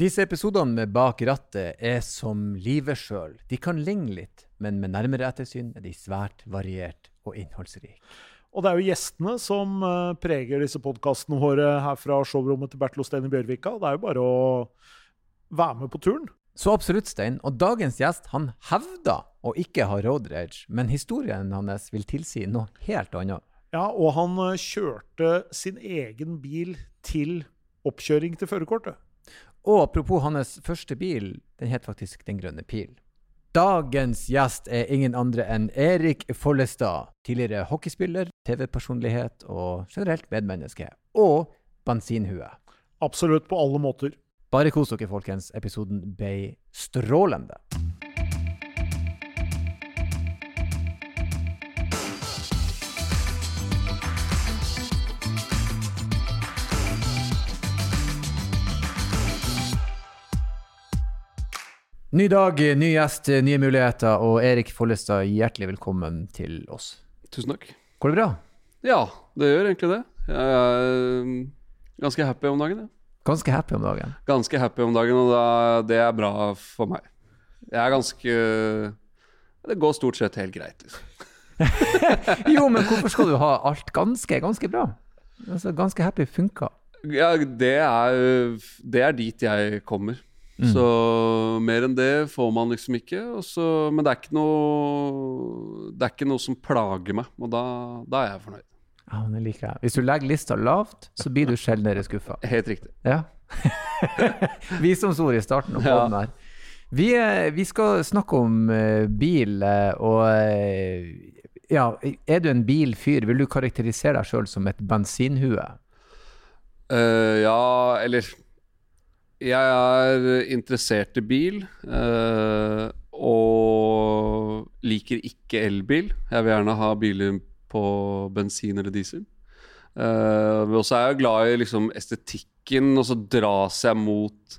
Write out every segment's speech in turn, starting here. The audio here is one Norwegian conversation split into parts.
Disse episodene med Bak rattet er som livet sjøl. De kan ligne litt, men med nærmere ettersyn er de svært variert og innholdsrike. Og det er jo gjestene som eh, preger disse podkastene våre her fra showrommet til Bertil Osten i Bjørvika. Det er jo bare å være med på turen. Så absolutt, Stein. Og dagens gjest han hevder å ikke ha road rage, men historien hans vil tilsi noe helt annet. Ja, og han eh, kjørte sin egen bil til oppkjøring til førerkortet. Og apropos hans første bil, den het faktisk Den grønne pil. Dagens gjest er ingen andre enn Erik Follestad. Tidligere hockeyspiller, TV-personlighet og generelt medmenneske. Og bensinhue. Absolutt på alle måter. Bare kos dere, folkens. Episoden ble strålende. Ny dag, ny gjest, nye muligheter. Og Erik Follestad, hjertelig velkommen til oss. Tusen takk. Går det bra? Ja, det gjør egentlig det. Jeg er um, ganske happy om dagen. Ja. Ganske happy om dagen. Ganske happy om dagen, og det er bra for meg. Jeg er ganske Det går stort sett helt greit, liksom. jo, men hvorfor skal du ha alt ganske, ganske bra? Altså, ganske happy funka. Ja, det er, det er dit jeg kommer. Mm. Så mer enn det får man liksom ikke. og så- men det er ikke noe Det er ikke noe som plager meg, og da, da er jeg fornøyd. Ja, det liker jeg. Hvis du legger lista lavt, så blir du sjeldnere skuffa. Helt riktig. Ja. Visdomsord i starten av Ja. podden her. Vi, eh, vi skal snakke om eh, bil, eh, og ja, er du en bilfyr? Vil du karakterisere deg sjøl som et bensinhue? Uh, ja, eller Jeg er interessert i bil. eh, og liker ikke elbil. Jeg vil gjerne ha biler på bensin eller diesel. Eh, men også er jeg glad i liksom estetikken, og så dras jeg mot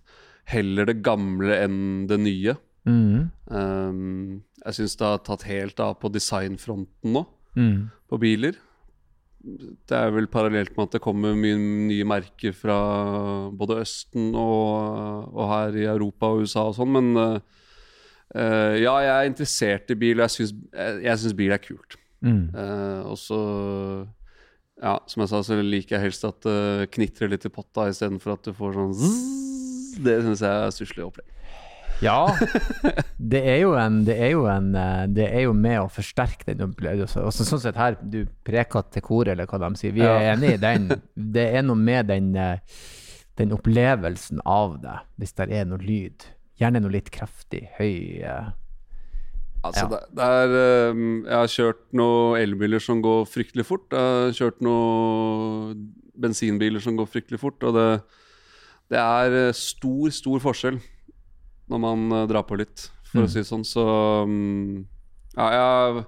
heller det gamle enn det nye. Mm. Um, jeg syns det har tatt helt av på designfronten nå, Mm. på biler. Det er vel parallelt med at det kommer mye nye merker fra både Østen og, og her i Europa og USA og sånn, men uh, ja, jeg er interessert i bil, og jeg syns, jeg, jeg syns bil er kult. Mm. Uh, og så ja, som jeg sa, så liker jeg helst at det knitrer litt i potta istedenfor at du får sånn zzz. Det syns jeg er stusslig opplegg. Ja, det er jo en Det er jo, en, eh, det er jo med å forsterke den opplevelsen. Og sånn sett her, du preker til koret, eller hva de sier. Vi er Ja. enig i den. Det er noe med den, eh, den opplevelsen av det, hvis det er noe lyd. Gjerne noe litt kraftig, høy eh. Altså, Ja. det, det er Jeg har kjørt noen elbiler som går fryktelig fort. Jeg har kjørt noen bensinbiler som går fryktelig fort. Og det, det er stor, stor forskjell når man eh, drar på litt, for Mm. å si det sånn. Så um, ja, jeg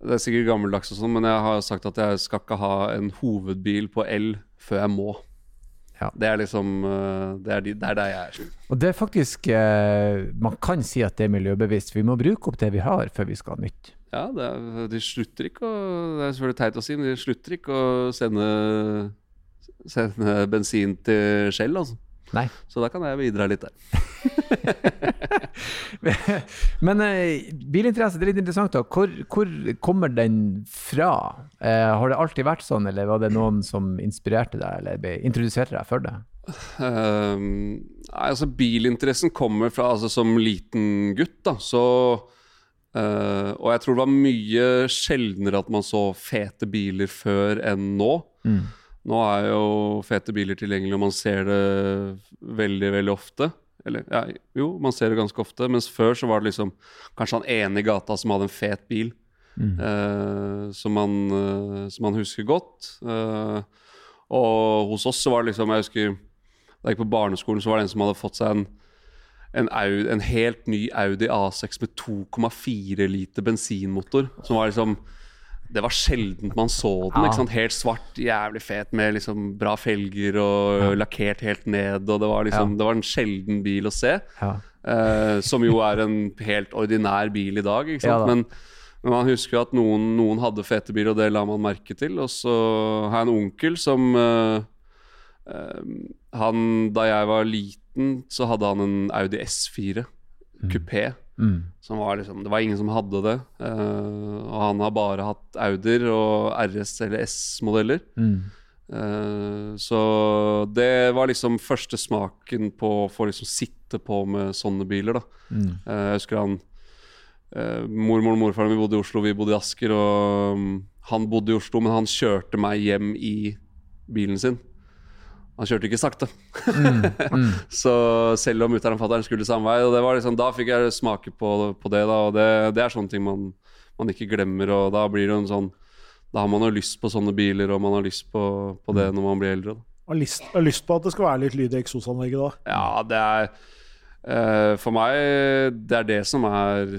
Det er sikkert gammeldags og sånn, men jeg har sagt at jeg skal ikke ha en hovedbil på el før jeg må. Ja. Det er liksom eh, Det er, de, det er der jeg er. Og det er faktisk eh, Man kan si at det er miljøbevisst. Vi må bruke opp det vi har, før vi skal ha nytt. Ja, det er, de slutter ikke å Det er selvfølgelig teit å si, men de slutter ikke å sende, sende bensin til Shell, altså. Nei. Så da kan jeg bidra litt der. Men eh, bilinteresse, det er litt interessant. da. Hvor, hvor kommer den fra? Eh, har det alltid vært sånn, eller var det noen som inspirerte deg, eller introduserte deg for det? Ehm, nei, altså Bilinteressen kommer fra altså, Som liten gutt, da, så Uh, Og jeg tror det var mye sjeldnere at man så fete biler før enn nå. Mm. Nå er jo fete biler tilgjengelig, og man ser det veldig, veldig ofte. Eller ja, jo, man ser det ganske ofte. Mens før så var det liksom kanskje han ene i gata som hadde en fet bil. Mm. eh, som, man, eh, som man husker godt. Eh, og hos oss så var det liksom Jeg husker da jeg gikk på barneskolen, så var det en som hadde fått seg en, en, Audi, en helt ny Audi A6 med 2,4 liter bensinmotor. Som var liksom Det var sjeldent man så den. Ja. Helt svart, jævlig fet med liksom bra felger og Ja. lakkert helt ned. Og det var liksom Ja. Det var en sjelden bil å se. Ja. Eh, som jo er en helt ordinær bil i dag. Da. men, men man husker jo at noen, noen hadde fete biler, og det la man merke til. Og så har jeg en onkel som eh, eh, Han, da jeg var liten så hadde han en Audi S4 kupé. Mm. Som var liksom, det var ingen som hadde det. Uh, og han har bare hatt Auder og RS eller S-modeller. Mm. Uh, så det var liksom første smaken på å få liksom sitte på med sånne biler. da Mm. Uh, Jeg husker han Mormoren og morfaren min bodde i Oslo, vi bodde i Asker. Og um, han bodde i Oslo, men han kjørte meg hjem i bilen sin. Han kjørte ikke sakte. Mm. Mm. Så selv om mutter'n og fatter'n skulle samme vei, og det var liksom, da fikk jeg smake på, på det. da Og det, det er sånne ting man, man ikke glemmer. Og da blir det jo en sånn Da har man jo lyst på sånne biler, og man har lyst på, på det når man blir eldre. da har lyst, har lyst på at det skal være litt lyd i eksosanlegget da. Ja, det er Uh, For meg Det er det som er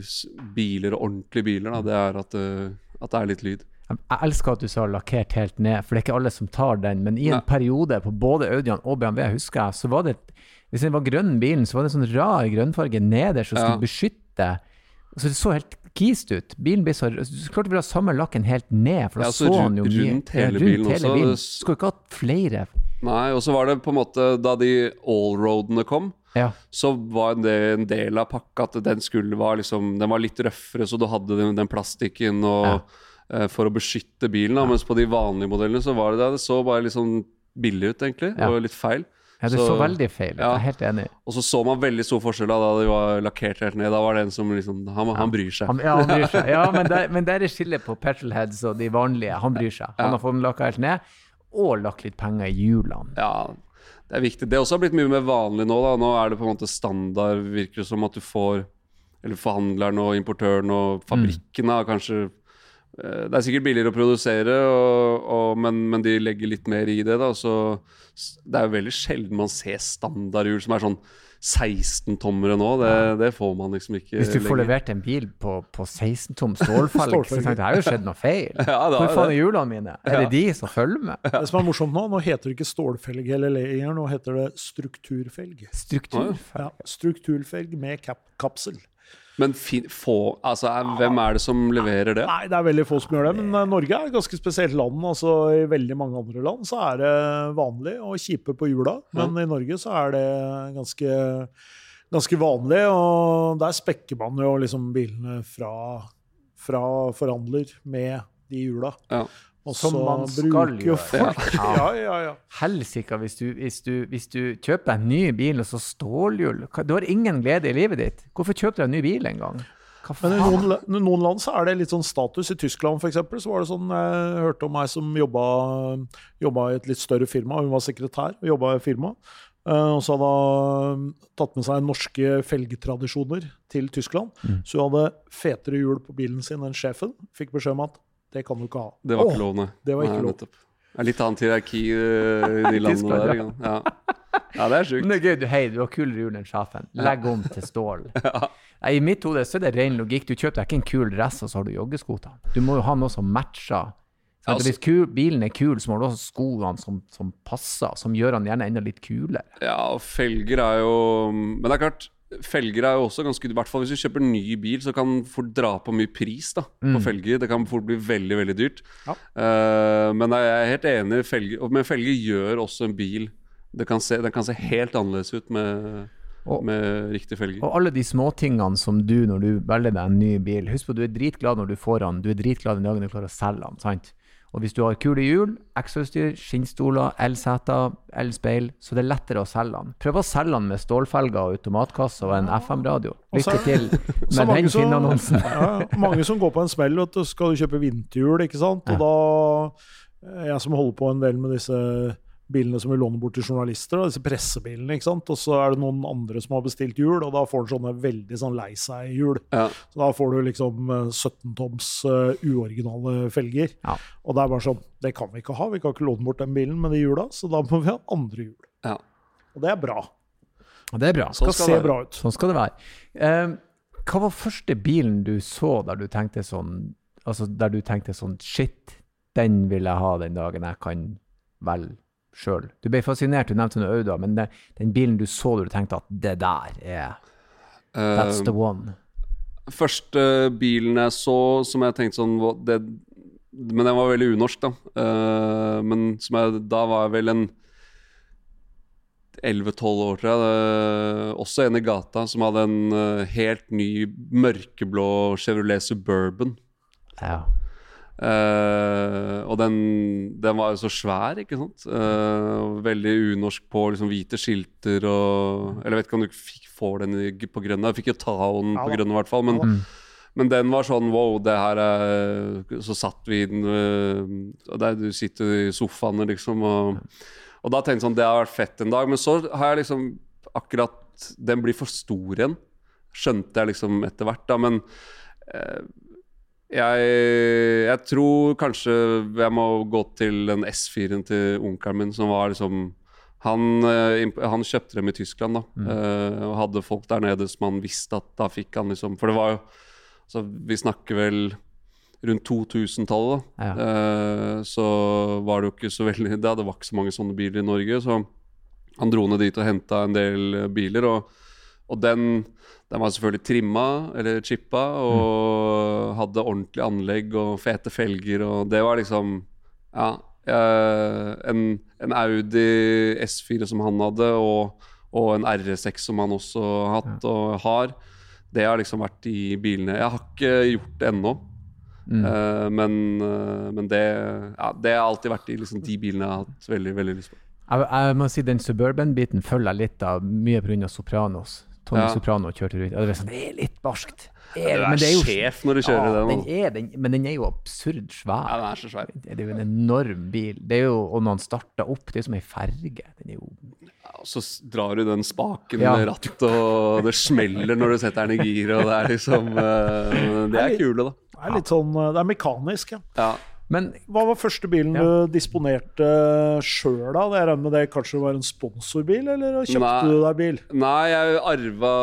biler, og ordentlige biler. Da. Det er at, uh, at det er litt lyd. Jeg elsker at du sa lakkert helt ned, for det er ikke alle som tar den. Men i en Nei. periode på både Audian og BMW, husker jeg, så var det Hvis den var grønn, bilen, så var det en sånn rar grønnfarge nederst som Ja. skulle beskytte. Så det så helt kist ut. Bilen ble så Du klart vel å ha samme lakken helt ned, for da Ja, så så han jo mye rundt hele ja, bilen hele også. bilen. Det- Skulle ikke hatt flere. Nei, og så var det på en måte Da de allroadene kom, Ja. så var det en del av pakka at den skulle var liksom Den var litt røffere, så du hadde den, den plastikken og, eh, for å beskytte bilen. Da. Mens på de vanlige modellene så var det det. Det så bare litt sånn billig ut, egentlig. Ja. Og litt feil. ja, det så, Så- veldig feil ut. ja. Jeg er helt enig. Og så så man veldig stor forskjell da, da de var lakkert helt ned. Da var det en som liksom Han, han bryr seg. Han, ja, han bryr seg. Ja, men der, men der er skillet på petrolheads og de vanlige. Han bryr seg. Han har fått den lakka helt ned, og lagt litt penger i hjulene. Ja, det er viktig. Det også har blitt mye mer vanlig nå. da Nå er det på en måte standard, virker det som, at du får Eller forhandleren og importøren og fabrikken har kanskje eh, Det er sikkert billigere å produsere, og, og, men, men de legger litt mer i det. da Så Det er jo veldig sjelden man ser standardhjul som er sånn 16-tommere nå. Det, det får man liksom ikke Hvis du får levert en bil på, på 16 tom stålfelg, så tenker du at det har jo skjedd noe feil. Ja, Hvor faen er hjulene mine? Er det de som følger med? Det som er morsomt nå, nå heter det ikke stålfelg eller lenger, nå heter det strukturfelg. Strukturfelg, Ja, strukturfelg med kap kapsel. Men få, altså, er, hvem er det som leverer det? Nei, det er veldig få som gjør det, men eh, Norge er et ganske spesielt land. altså I veldig mange andre land så er det vanlig å kjipe på hjula, men i Norge så er det ganske, ganske vanlig. Og der spekker man jo liksom bilene fra, fra forhandler med de hjula. Ja. Og Som så man skal jo gjøre. folk Ja. Ja, ja, ja. Helsike, hvis, du- hvis, hvis du kjøper en ny bil og så stålhjul Du har ingen glede i livet ditt. Hvorfor kjøper du en ny bil en gang? Men i noen, noen land så er det litt sånn status. I Tyskland for eksempel, så var det sånn Jeg hørte om ei som jobba, jobba i et litt større firma. Hun var sekretær og jobba i firmaet. firma. Eh, og så hadde hun tatt med seg norske felgetradisjoner til Tyskland. Mm. Så hun hadde fetere hjul på bilen sin enn sjefen. Fikk beskjed om at det kan du ikke ha. Det var ikke lov, nei. det var ikke nei, lov. Det er litt annet hierarki eh, i de landene der. ja. Ja. ja, det er sjukt. Men det er gøy. Du, hei, du har kulere hjul enn sjefen. Legg om til stål. ja. I mitt hode så er det ren logikk. Du kjøper deg ikke en kul dress, og så har du joggesko til. Du må jo ha noe som matcher. Så Ja, altså- hvis kul, bilen er kul, så må du også ha skoene som, som passer, som gjør den gjerne enda litt kulere. Ja, og felger er jo Men det er klart, felger er jo også ganske I hvert fall hvis du kjøper ny bil, så kan fort dra på mye pris da på felger. Det kan fort bli veldig, veldig dyrt. Ja. Uh, men jeg er helt enig, felger, men felger gjør også en bil det kan se, Den kan se helt annerledes ut med, Og- med riktig felger. Og alle de småtingene som du, når du velger deg en ny bil Husk på, du er dritglad når du får den. Du er dritglad den dagen du klarer å selge den. sant? Og hvis du har kule hjul, ekstrautstyr, skinnstoler, elseter, elspeil, så det er lettere å selge den. Prøv å selge den med stålfelger og automatkasse og en FM-radio. Lykke til med den Finn-annonsen. Ja, mange som går på en smell, vet du, skal du kjøpe vinterhjul, ikke sant. Og da eh, Jeg som holder på en del med disse bilene som vi låner bort til journalister, da, disse pressebilene, ikke sant. Og så er det noen andre som har bestilt hjul, og da får du sånne veldig sånn lei seg-hjul. Ja. Så da får du liksom eh, 17-toms uh, uoriginale felger. Ja. Og det er bare sånn Det kan vi ikke ha, vi kan ikke låne bort den bilen med de hjula, så da må vi ha andre hjul. Ja. Og det er bra. Det er bra. Sånn Skal skal se bra ut. Sånn skal det være. Uh, hva var første bilen du så der du tenkte sånn Altså der du tenkte sånn Shit, den vil jeg ha den dagen jeg kan velge sjøl. Du ble fascinert, du nevnte noe Auda, men det, den bilen du så du tenkte at det der er That's Eh, the one. Første bilen jeg så som jeg tenkte sånn det, Men den var veldig unorsk, da. Uh, men som jeg, da var jeg vel en 11-12 år, tror jeg. Det, også en i gata som hadde en eh, helt ny mørkeblå Chevrolet Suburban. Ja. Eh, og den, den var jo så svær, ikke sant. Uh, veldig unorsk på liksom hvite skilter og Eller jeg vet ikke om du fikk, får den på grønne. Jeg fikk jo ta den på grønne grønn i hvert fall. Men, Mm. men den var sånn wow, det her er Så satt vi i den uh, der Du sitter i sofaene, liksom. Og, og da tenkte jeg sånn Det har vært fett en dag. Men så har jeg liksom akkurat Den blir for stor igjen. Skjønte jeg liksom etter hvert, da. Men jeg, jeg tror kanskje jeg må gå til den S4-en til onkelen min, som var liksom han, eh, han kjøpte dem i Tyskland, da. mm. og hadde folk der nede som han visste at da fikk han liksom For det var jo altså, Vi snakker vel rundt 2000-tallet, da. Ja. Eh, så var det jo ikke så veldig Det var ikke så mange sånne biler i Norge, så han dro ned dit og henta en del eh, biler. Og, og den, den var selvfølgelig trimma, eller chippa, og hadde ordentlig anlegg og fete felger, og det var liksom Ja. eh, en, en Audi S4 som han hadde, og, og en R6 som han også har hatt og har. Det har liksom vært de bilene Jeg har ikke gjort det ennå. Mm. Eh, men, eh, men det, ja, det har alltid vært de, liksom, de bilene jeg har hatt veldig veldig lyst på. Jeg, jeg må si den Suburban-biten følger jeg litt av, mye pga. Sopranos. Tony Ja. Soprano kjørte rundt. Og Det er, sånn, det er litt barskt. Det er, Du er er jo sjef når du kjører ja, den. er, den, men den er jo absurd svær. Ja, den er så svær. Det er jo en enorm bil. Det er jo, og når den starter opp, det er jo som ei ferge. Den er jo Ja, og så drar du den spaken Ja. med rattet, og det smeller når du setter den i gir, og det er liksom eh, Det er kule, da. Det er litt sånn, det er mekanisk, ja. Ja. Men Hva var første bilen Ja. du disponerte sjøl, da? Jeg regner med det kanskje var en sponsorbil, eller kjøpte Nei. du deg bil? Nei, jeg arva,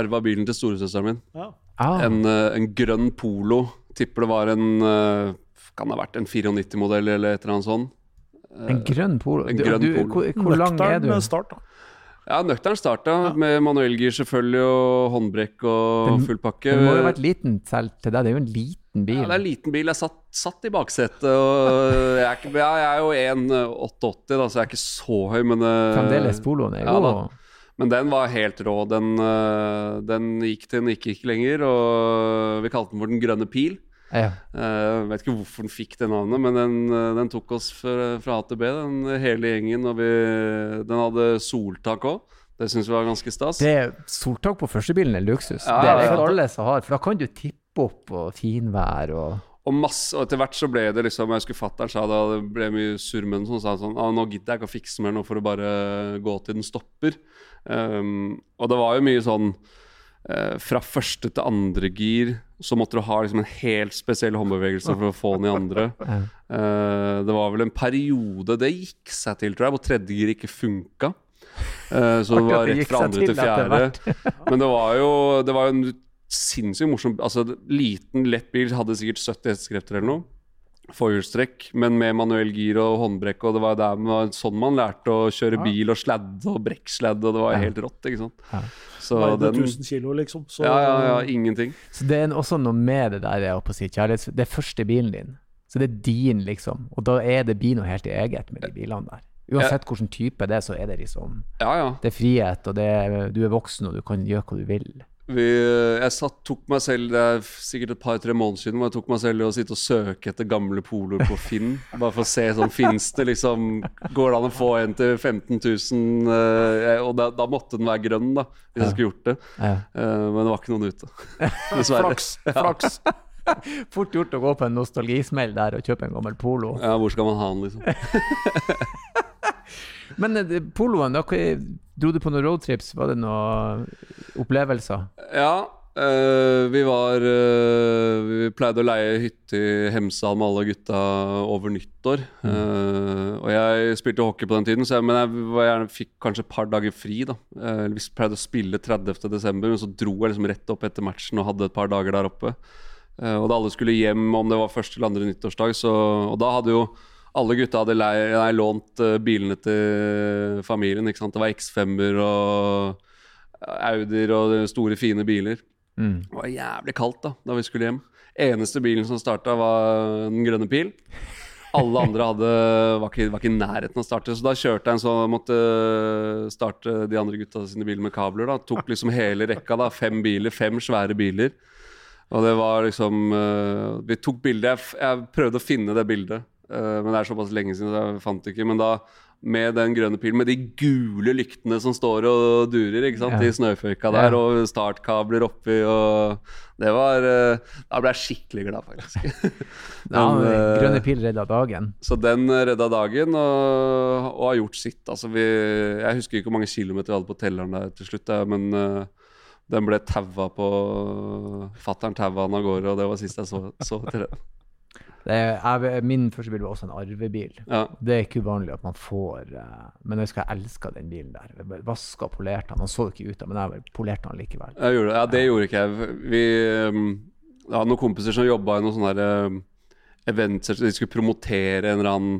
arva bilen til storesøsteren min. Ja. ah, En, eh, en grønn Polo. Tipper det var en eh, Kan det ha vært en 94-modell eller et eller annet sånt. en grønn polo. en grønn du, Polo. hvor, hvor lang er du? Start, da. Ja, nøktern starta, ja. Med manuellgir selvfølgelig, og håndbrekk og Den- full pakke. Den må jo ha vært liten selv til deg. Det er jo en liten bil. Ja, det er en liten bil. Jeg satt, satt i baksetet, og jeg er, ikke, jeg er jo 1,88, da, så jeg er ikke så høy, men eh, Fremdeles poloen er ja. Men den var helt rå. Den, eh, den gikk til den ikke gikk lenger, og vi kalte den for Den grønne pil. ja. Jeg vet ikke hvorfor den fikk det navnet, men den, den tok oss fra, fra A til B, den hele gjengen. Og vi, den hadde soltak òg. Det syns vi var ganske stas. Det Soltak på førstebilen er luksus. Ja, det er det ikke alle som har, for da kan du tippe opp og finvær og Og masse, og etter hvert så ble det liksom Jeg husker fatter'n sa det, det ble mye den. Sånn, sa han sånn ah, 'Nå gidder jeg ikke å fikse mer nå for å bare gå til den stopper'. Um, og det var jo mye sånn uh, Fra første til andre gir så måtte du ha liksom en helt spesiell håndbevegelse for å få den i andre. Eh, det var vel en periode Det gikk seg til, tror jeg, hvor tredje gir ikke funka. Uh, så det var rett fra andre til fjerde. Men det var jo Det var jo en sinnssykt morsom Altså, liten, lett bil hadde sikkert 70 hestekrefter eller noe. Forhjulstrekk, men med manuell gir og håndbrekk. Og det var der man, sånn man lærte å kjøre bil og sladde og brekksladd, og det var helt rått, ikke sant. Ja. Så Veide den 1000 kilo, liksom. Så, Ja, ja, ja, ingenting. Så det er også noe med det der, jeg på å si, Charles. Det er første bilen din. Så det er din, liksom. Og da er det blir noe helt eget med de bilene der. Uansett hvilken type det er, så er det liksom Ja, ja. Det er frihet, og det er, du er voksen, og du kan gjøre hva du vil. Vi, jeg satt, tok meg selv Det er sikkert et par-tre måneder siden hvor jeg tok meg selv i å sitte og søke etter gamle poloer på Finn. Bare for å se sånn Fins det liksom Går det an å få en til 15 000? eh, og da, da måtte den være grønn, da, hvis jeg skulle gjort det. Ja. Eh, men det var ikke noen ute. Dessverre. Flaks. flaks. Fort gjort å gå på en nostalgismell der og kjøpe en gammel polo. Ja, hvor skal man ha den, liksom? Men eh, poloen, da, dro du på noen roadtrips? Var det noen opplevelser? Ja. eh, vi var eh, Vi pleide å leie hytte i Hemsedal med alle gutta over nyttår. Eh, og jeg spilte hockey på den tiden, så jeg, men jeg var gjerne, fikk kanskje et par dager fri. da uh, Vi pleide å spille 30. desember, men så dro jeg liksom rett opp etter matchen og hadde et par dager der oppe. Uh, og da alle skulle hjem, om det var første eller andre nyttårsdag, så, og da hadde jo alle gutta hadde lei, nei, lånt eh, bilene til familien. ikke sant? Det var X5-er og Audier og store, fine biler. Mm. Det var jævlig kaldt da da vi skulle hjem. Eneste bilen som starta, var Den grønne pil. Alle andre hadde, var, ikke, var ikke i nærheten av å starte. Så da kjørte jeg en sånn Måtte starte de andre gutta sine biler med kabler. da Tok liksom hele rekka. da Fem biler, fem svære biler. Og det var liksom uh, Vi tok bilde. Jeg, jeg, prøvde å finne det bildet, men det er såpass lenge siden så jeg fant det ikke. Men da med den grønne pilen, med de gule lyktene som står og durer ikke sant, ja. i snøføyka der, ja. og startkabler oppi og Det var uh, Da ble jeg skikkelig glad, faktisk. ja, grønne pil redda dagen. Så den redda dagen, og, og har gjort sitt. Altså, vi, jeg husker ikke hvor mange kilometer vi hadde på telleren der til slutt, men den ble taua på Fattern taua han av gårde, og det var sist jeg så, så til den. Er, min første bil var også en arvebil. Ja. Det er ikke uvanlig at man får uh, Men jeg husker jeg elska den bilen der. Vaska og polerte den. Han så ikke ut men jeg polerte den likevel. Jeg gjorde, ja, det gjorde ikke jeg. Vi jeg hadde noen kompiser som jobba i noen sånne eventer events. De skulle promotere en eller annen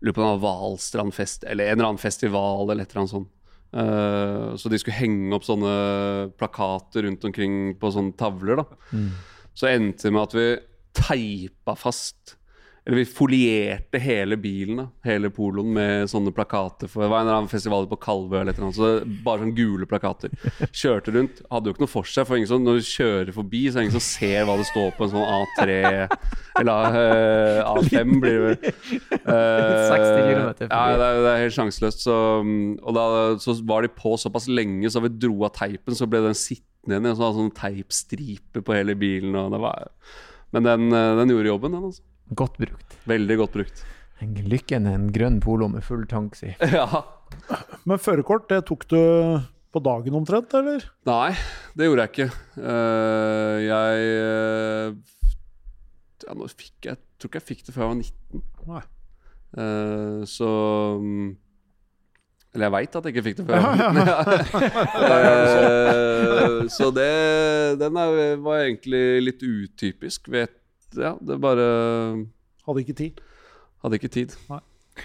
Lurer på om det var Hvalstrandfest, eller en eller annen festival, eller et eller annet sånt. Uh, så de skulle henge opp sånne plakater rundt omkring på sånne tavler. da. Mm. Så endte det med at vi teipa fast eller vi folierte hele bilen, da, hele poloen, med sånne plakater. For det var en eller annen festival på Kalvø eller noe, så bare sånne gule plakater. Kjørte rundt. Hadde jo ikke noe for seg, for som, når du kjører forbi, så er det ingen som ser hva det står på en sånn A3 Eller uh, A5 blir det vel. uh, 60 km. Ja, det er, det er helt sjanseløst. Så, og da så var de på såpass lenge, så vi dro av teipen, så ble den sittende igjen i en sånn, sånn teipstripe på hele bilen. Og det var, men den, eh, den gjorde jobben, den. altså Godt brukt. Veldig godt brukt. Lykken er en grønn polo med full tank, si. ja. Men førerkort, det tok du på dagen omtrent, eller? Nei, det gjorde jeg ikke. Uh, jeg uh, Ja, nå fikk jeg Jeg tror ikke jeg fikk det før jeg var 19. Nei. Uh, så um, Eller jeg veit at jeg ikke fikk det før. Ja, ja. så det Den er, var egentlig litt utypisk. Vet ja, det bare Hadde ikke tid. Hadde ikke tid. Nei.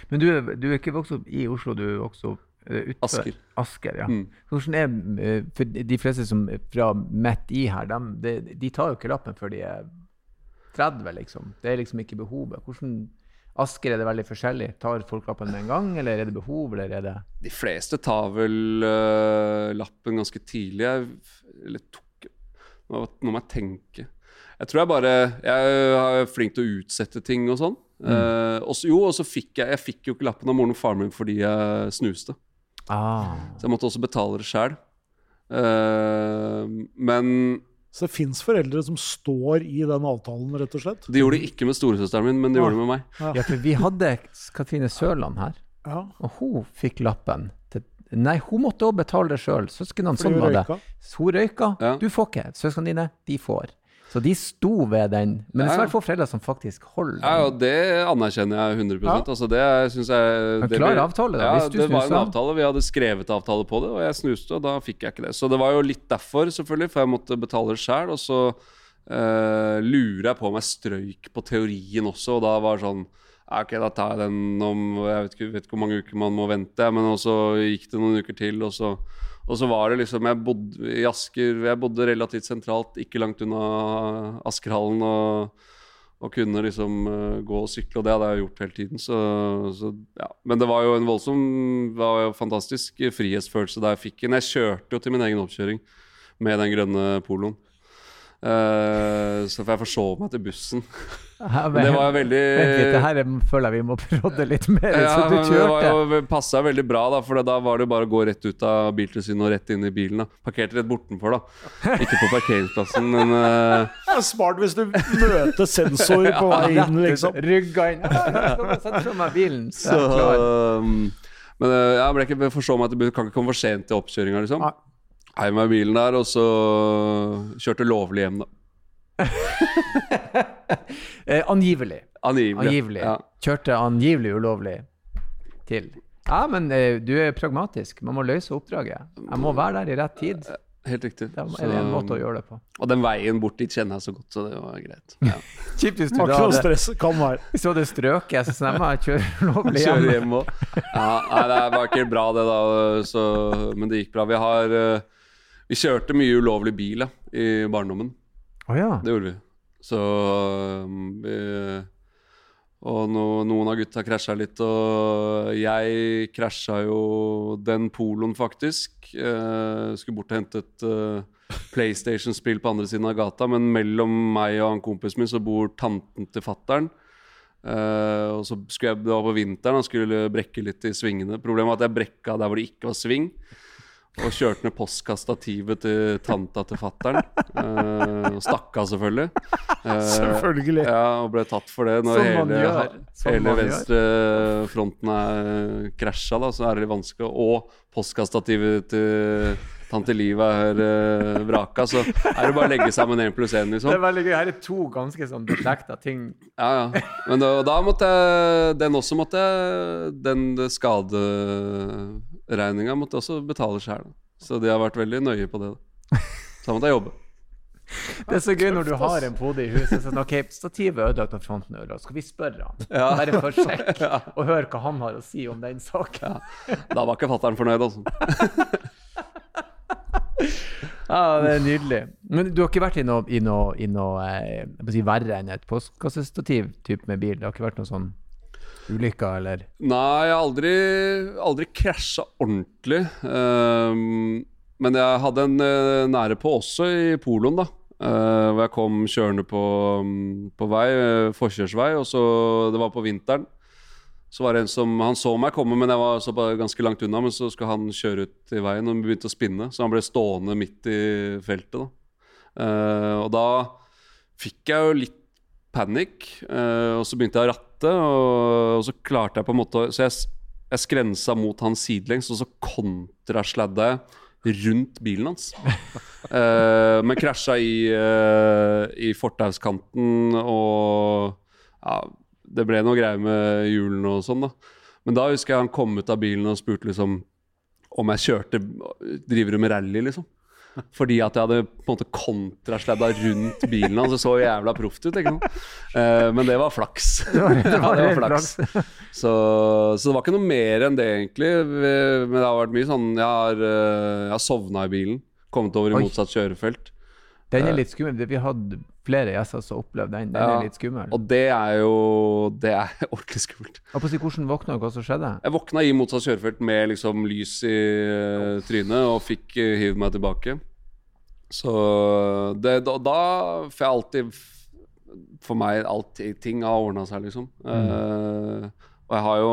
Men du, du, er ikke vokst opp i Oslo, du er vokst opp uh, utenfor Asker. Asker ja. Mm. Hvordan er uh, For de fleste som er fra midt i her, de, de, de, tar jo ikke lappen før de er 30, liksom. Det er liksom ikke behovet. Hvordan Asker er det veldig forskjellig. Tar folk lappen med en gang, eller er det behov, eller er det De fleste tar vel uh, lappen ganske tidlig. Eller tok Nå må jeg tenke. Jeg tror jeg bare Jeg er flink til å utsette ting og sånn. Mm. Uh, også, jo, og så fikk jeg Jeg fikk jo ikke lappen av moren og faren min fordi jeg snuste. Ah. Så jeg måtte også betale det sjæl. Uh, men Så det fins foreldre som står i den avtalen, rett og slett? De gjorde det ikke med storesøsteren min, men de ja. gjorde det med meg. Ja. ja, for vi hadde Katrine Sørland her, ja. og hun fikk lappen. Til, nei, hun måtte òg betale det sjøl. Søsknene sånn var det. Hun røyka. Du får ikke. Søsknene dine, de får. Så de sto ved den. Men det er svært få foreldre som faktisk holder den. Ja, og det anerkjenner jeg 100% ja. Altså det synes jeg En klar ble, avtale, da. Ja, hvis du det var en avtale. Vi hadde skrevet avtale på det, og jeg snuste, og da fikk jeg ikke det. Så det var jo litt derfor, selvfølgelig, for jeg måtte betale sjæl. Og så uh, lurer jeg på om jeg strøyk på teorien også, og da var det sånn Ok, da tar jeg den om Jeg vet ikke, vet ikke hvor mange uker man må vente, men så gikk det noen uker til, og så og så var det liksom Jeg bodde i Asker, jeg bodde relativt sentralt, ikke langt unna Askerhallen. Og, og kunne liksom uh, gå og sykle, og det hadde jeg gjort hele tiden. Så, så, ja. Men det var jo en voldsom var jo fantastisk frihetsfølelse da jeg fikk den. Jeg kjørte jo til min egen oppkjøring med den grønne poloen. Uh, så får jeg forsove meg til bussen. Ja, men, det var veldig Vent litt, det her føler jeg vi må prodde litt mer. Ja, så du kjørte. Det passa veldig bra, da, for da var det bare å gå rett ut av biltilsynet og rett inn i bilen. da Parkerte rett bortenfor, da. Ikke på parkeringsplassen, men uh... Det er smart hvis du møter sensor på vei inn, liksom. Rygga inn. Sett fra meg bilen. Så, um, men uh, jeg ble ikke forstå meg til Kan ikke komme for sent til oppkjøringa, liksom. Heiv meg i bilen der, og så kjørte lovlig hjem, da. eh, angivelig. Angivelig. angivelig. Ja. Kjørte angivelig ulovlig til. Ja, men eh, du er pragmatisk. Man må løse oppdraget. Jeg må være der i rett tid. Helt riktig. Det er en måte å gjøre det på. Og den veien bort dit kjenner jeg så godt, så det var greit. Ja. Kjipt hvis du da hadde, du hadde strøket, så stemmer jeg kjører lovlig hjem. Kjører hjem også. Ja, nei, det var ikke bra, det, da. Så, men det gikk bra. Vi har Vi kjørte mye ulovlig bil ja, i barndommen. Oh, ja. Det gjorde vi. Så vi Og no, noen av gutta krasja litt, og jeg krasja jo den poloen, faktisk. Eh, skulle bort og hente et PlayStation-spill på andre siden av gata, men mellom meg og han kompisen min så bor tanten til fattern. Uh, og så skulle jeg, var på vinteren, han skulle brekke litt i svingene. Problemet var at jeg brekka der hvor det ikke var sving. Og kjørte ned postkastativet til tanta til fattern. Uh, stakk av, selvfølgelig. Uh, Selvfølgelig. Ja, og ble tatt for det. Når Som hele. Hele venstrefronten er krasja, da, så er det litt vanskelig. Og postkastativet til tante Liv er uh, vraka, så er det bare å legge sammen én pluss én, Det liksom. er veldig gøy. Her er to ganske sånn beslekta ting. Ja, ja. Men da, da måtte jeg Den også måtte jeg Den skaderegninga måtte jeg også betale sjøl. Så de har vært veldig nøye på det. Da. Så da måtte jeg jobbe. Det er så gøy når du har en pode i huset. Sånn, ok, Stativet er ødelagt av fronten ødelagt. Skal vi spørre han? Ja. Bare for sjekk, Ja. og høre hva han har å si om den saken. Da var ikke fatter'n fornøyd, altså. Ja, det er nydelig. Men du har ikke vært i noe, i noe, i noe eh, si, verre enn et postkassestativ typ med bil? Det har ikke vært noe sånn ulykker, eller? Nei, jeg har aldri, aldri krasja ordentlig. Um, men jeg hadde en uh, nære på også i poloen, da. Hvor jeg kom kjørende på, um, på vei, uh, forkjørsvei, og så Det var på vinteren. Så var det en som Han så meg komme, men jeg var så bare ganske langt unna. Men så skulle han kjøre ut i veien, og begynte å spinne. Så han ble stående midt i feltet, da. Uh, og da fikk jeg jo litt panikk, uh, og så begynte jeg å ratte, og, og så klarte jeg på en måte å- Så jeg, jeg skrensa mot han sidelengs, og så kontrasladda jeg rundt bilen hans. uh, men krasja i, uh, i fortauskanten, og ja, det ble noe greier med hjulene og sånn, da. Men da husker jeg han kom ut av bilen og spurte liksom om jeg kjørte Driver du med rally, liksom? Fordi at jeg hadde på en måte kontrasladda rundt bilen hans. Det så jævla proft ut. ikke sant? Eh, men det var flaks. Det var, det var, Ja, helt flaks. Så, så det var ikke noe mer enn det, egentlig. Men det har vært mye sånn Jeg har, eh, jeg har sovna i bilen. Kommet over i motsatt kjørefelt. Den er litt skummel. Vi hadde flere gjester som opplevde den. Den Ja. er litt skummel. Og det er jo Det er ordentlig skummelt. Si, hvordan våkna du? Hva som skjedde? Jeg våkna i motsatt kjørefelt med liksom lys i eh, trynet og fikk uh, meg tilbake. Så det, da, da får jeg alltid For meg alltid ting har ordna seg, liksom. Eh, og jeg har jo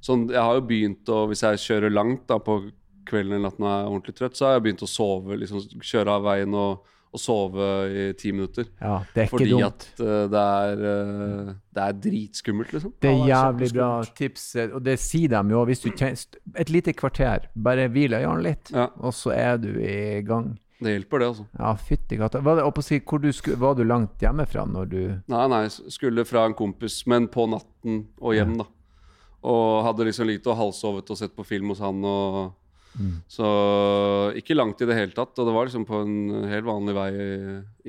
sånn Jeg har jo begynt å Hvis jeg kjører langt da på kvelden eller natten og er ordentlig trøtt, så har jeg begynt å sove. liksom Kjøre av veien og, og sove i ti minutter. Ja, det er ikke Fordi dumt. at eh, det er uh, Det er dritskummelt, liksom. Det er jævlig bra tips, eh, og det sier de jo. Hvis du kjenner, et lite kvarter, bare hvil øynene litt, Ja. og så er du i gang. Det hjelper, det, altså. Ja, fytti katta. Var, var du langt hjemmefra når du Nei, nei, skulle fra en kompis, men på natten og hjem, da. Og hadde liksom ligget og halvsovet og sett på film hos han og Så ikke langt i det hele tatt. Og det var liksom på en helt vanlig vei i,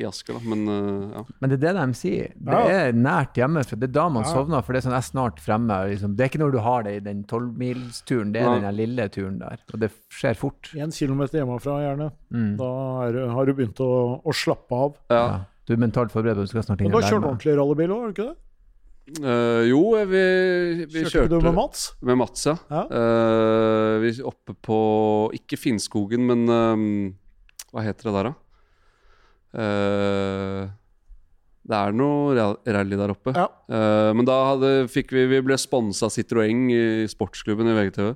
i Asker, da. Men uh, ja. Men det er det de sier. Det Ja. er nært hjemmefra. Det er da man Ja. sovner, for det er sånn jeg er snart fremme. Liksom. Det er ikke når du har det i den tolvmilsturen, det er Nei. den lille turen der. Og det skjer fort. Én kilometer hjemmefra, gjerne. Mm. Da er, har du begynt å, å slappe av. ja. Ja. Du er mentalt forberedt på at du skal snart inn Men og du har legge kjørt meg. ordentlig rallybil òg, har du ikke det? Eh, jo, vi, vi Kjørte kjørte du med Mats? med Mats, ja. Ja. Uh, vi oppe på Ikke Finnskogen, men eh, hva heter det der, da? Uh, det er noe rally der oppe. Ja. Uh, men da hadde, fikk vi Vi ble sponsa av Citroën i sportsklubben i VGTV.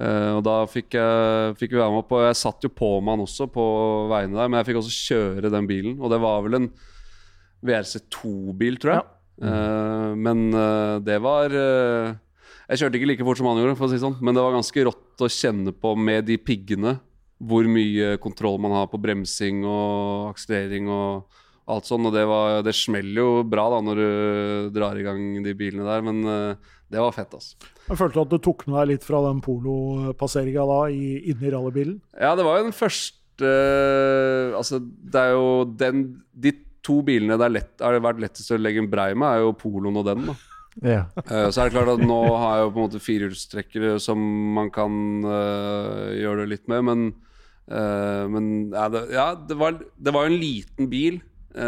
Uh, og da fikk, jeg, fikk vi være med og jeg satt jo på med han også på veiene der, men jeg fikk også kjøre den bilen, og det var vel en VRC2-bil, tror jeg. Eh, men eh, det var eh, Jeg kjørte ikke like fort som han gjorde, for å si sånn, men det var ganske rått å kjenne på med de piggene hvor mye kontroll man har på bremsing og akselerering og alt sånn. Og det, var, det smeller jo bra da når du drar i gang de bilene der, men eh, det var fett, altså. Jeg følte at du tok med deg litt fra den polopasseringa da, i, inni rallybilen. Ja, det var jo den første Altså, det er jo den De to bilene det er lett, har vært lettest å legge en brei med, er jo poloen og den, da. Ja. Uh, Så er det klart at nå har jeg jo på en måte firehjulstrekkere som man kan uh, gjøre det litt med, men, uh, men ja, det, ja, det var, det var jo en liten bil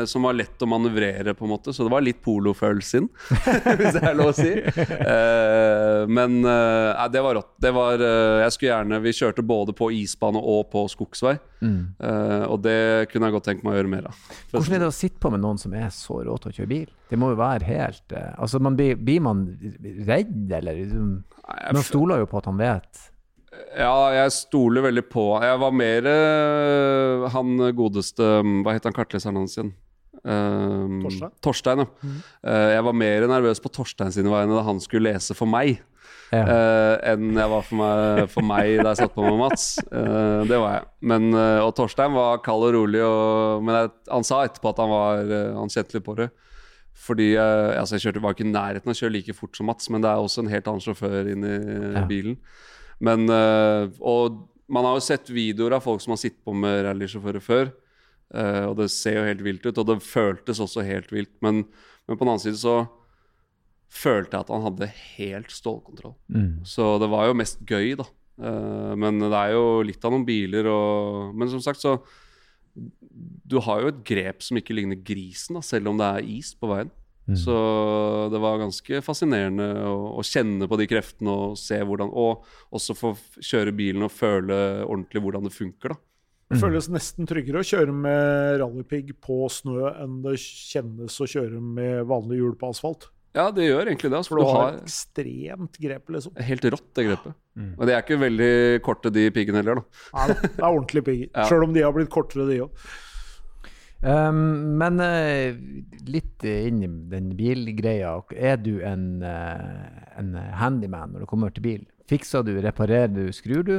som var lett å manøvrere, på en måte. Så det var litt polofølelse inn, hvis det er lov å si. Eh, men eh, nei, det var rått. Det var, eh, jeg skulle gjerne Vi kjørte både på isbane og på skogsvei. Eh, og det kunne jeg godt tenkt meg å gjøre mer av. Hvordan er det å sitte på med noen som er så rå til å kjøre bil? Det må jo være helt eh, Altså, man blir, blir man redd, eller Man stoler jo på at han vet. Ja, jeg stoler veldig på Jeg var mer eh, han godeste Hva het han kartleseren hans igjen? Um, Torstein? Torstein, ja. Eh, jeg var mer nervøs på Torstein sine vegne da han skulle lese for meg, Ja. uh, enn jeg var for meg, for meg da jeg satt på med Mats. Uh, det var jeg. Men, og Torstein var kald og rolig, og, men jeg, han sa etterpå at han, var, han kjente litt på det. Fordi altså jeg kjørte, var ikke i nærheten av å kjøre like fort som Mats, men det er også en helt annen sjåfør inni Ja. bilen. Men, eh, og man har jo sett videoer av folk som har sittet på med rallysjåfører før. eh, og det ser jo helt vilt ut, og det føltes også helt vilt. Men, men på den annen side så følte jeg at han hadde helt stålkontroll. Mm. Så det var jo mest gøy, da. Eh, men det er jo litt av noen biler og Men som sagt, så Du har jo et grep som ikke ligner grisen, da, selv om det er is på veien. Mm. Så det var ganske fascinerende å, å kjenne på de kreftene og se hvordan Og også få kjøre bilen og føle ordentlig hvordan det funker, da. Det føles nesten tryggere å kjøre med rallypigg på snø enn det kjennes å kjøre med vanlig hjul på asfalt. Ja, det gjør egentlig det. Altså, For du har har ekstremt grep, liksom. helt rått, det grepet. Mm. Og de er ikke veldig korte, de piggene heller, da. Nei, det er ordentlig pigger. Ja. Sjøl om de har blitt kortere, de òg. Um, men uh, litt inn i den bilgreia. Er du en, uh, en handyman når det kommer til bil? Fikser du, reparerer du, skrur du?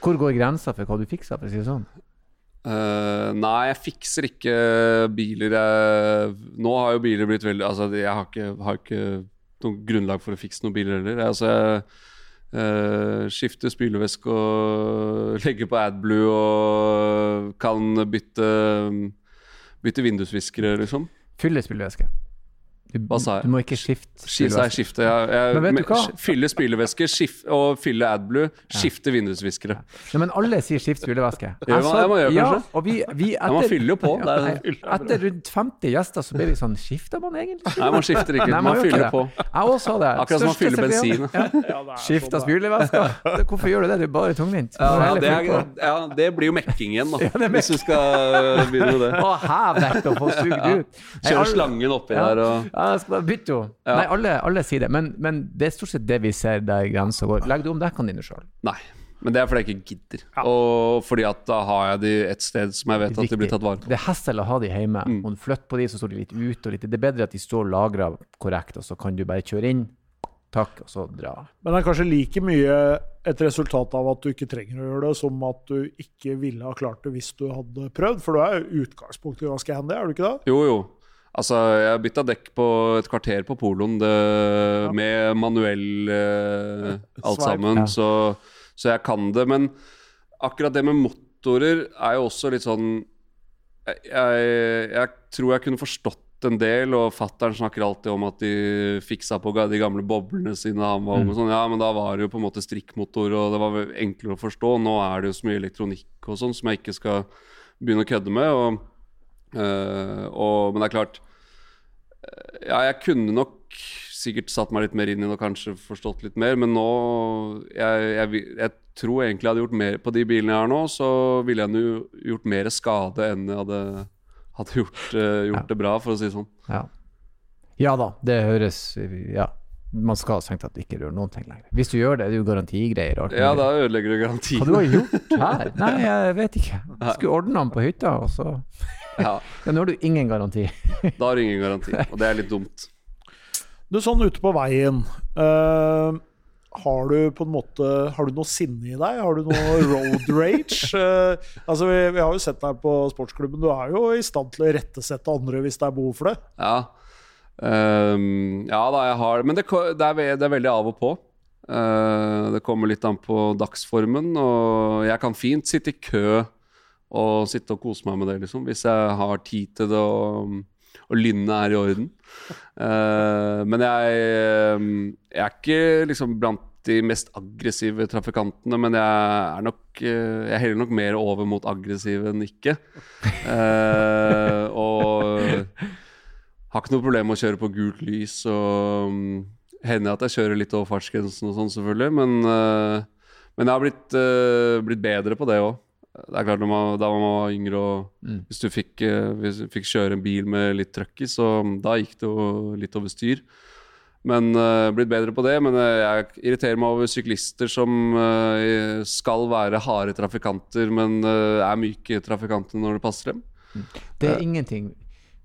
Hvor går grensa for hva du fikser, for å si det sånn? Uh, nei, jeg fikser ikke biler. Jeg, nå har jo biler blitt veldig Altså, jeg har ikke, har ikke noe grunnlag for å fikse noen biler heller. Altså, jeg eh, skifte spylevæske og legge på AdBlue og kan bytte Bytte vindusviskere, liksom. Fylle spylevæske. Du, Hva sa jeg? Du må ikke skifte Skifte, ja jeg jeg, jeg, Men vet du hva? Fylle spylevæske og fylle AdBlue. Skifte vindusviskere. Nei, men alle sier skift spylevæske. Gjør man- ja, man gjør ja, kanskje. og vi, vi Ja, man fyller jo på. Det er, Nei, etter rundt 50 gjester så blir vi sånn Skifter man egentlig? nei, man skifter ikke. Nei, man Man fyller det. på. Jeg også sa det. Akkurat som man fyller bensin. Ja. Skifta spylevæske. Hvorfor gjør du det? Det er bare tungvint. Du Ja, det, er, ja, det blir jo mekking igjen, da. Ja, det hvis du skal begynne med det. Å, hev vekk og få sugd ut. Kjøre slangen oppi Ja. der og Ja, jeg skal bare bytte henne. Ja. Nei, alle, alle sier det, men, men det er stort sett det vi ser der grensa går. Legg du om dekkene dine sjøl. Nei. Men det er fordi jeg ikke gidder. Og fordi at da har jeg de et sted som jeg vet at de blir tatt vare på. Det er hessel å ha de hjemme. Mm. Må du flytte på de, så står de litt ute. Det er bedre at de står lagra korrekt, og så kan du bare kjøre inn. Takk, og så dra. Men det er kanskje like mye et resultat av at du ikke trenger å gjøre det, som at du ikke ville ha klart det hvis du hadde prøvd. For du er jo utgangspunktet ganske handy, er du ikke det? Jo, jo. Altså, jeg bytta dekk på et kvarter på poloen det, med manuell eh, alt sammen, Ja. så, så jeg kan det. Men akkurat det med motorer er jo også litt sånn Jeg, jeg, jeg tror jeg kunne forstått en del, og fattern snakker alltid om at de fiksa på de gamle boblene sine han var mm. og Sånn. Ja, men da var det jo på en måte strikkmotor, og det var enklere å forstå. Nå er det jo så mye elektronikk og sånn som jeg ikke skal begynne å kødde med. og og, men det er klart eh, Ja, jeg kunne nok sikkert satt meg litt mer inn i det og kanskje forstått litt mer, men nå Jeg, jeg, jeg tror egentlig jeg hadde gjort mer på de bilene jeg har nå, så ville jeg nå gjort mer skade enn jeg hadde, hadde gjort, uh, gjort Ja. det bra, for å si det sånn. Ja. ja da, det høres Ja. Man skal strengt tatt ikke gjøre noen ting lenger. Hvis du gjør det, det er jo garantigreier. Ja, da ødelegger du garantien. Hva du har gjort her? Nei, jeg vet ikke. Jeg skulle ordne den på hytta, og så Ja, Ja, nå har du ingen garanti. da har du ingen garanti, og det er litt dumt. Du, sånn ute på veien uh, Har du på en måte Har du noe sinne i deg? Har du noe road rage? Uh, altså, vi, vi har jo sett deg på sportsklubben. Du er jo i stand til å rettesette andre hvis det er behov for det. Ja. um, ja da, jeg har Men det, Men det, er, det er veldig av og på. Uh, det kommer litt an på dagsformen, og jeg kan fint sitte i kø og sitte og kose meg med det, liksom. Hvis jeg har tid til det og, og lynnet er i orden. Uh, men jeg, ehm, jeg er ikke liksom blant de mest aggressive trafikantene, men jeg er nok eh, Jeg heller nok mer over mot aggressiv enn ikke. Uh, og har ikke noe problem med å kjøre på gult lys. Og um, hender at jeg kjører litt over fartsgrensen og sånn, selvfølgelig. Men, uh, men jeg har blitt, blitt bedre på det òg. Det er klart, man, Da man var yngre og Mm. hvis du fikk, uh, hvis du fikk kjøre en bil med litt trøkk i, så um, da gikk det jo litt over styr. Men uh, blitt bedre på det. Men uh, jeg irriterer meg over syklister som uh, skal være harde trafikanter, men uh, er myke trafikanter når det passer dem. Det er ingenting.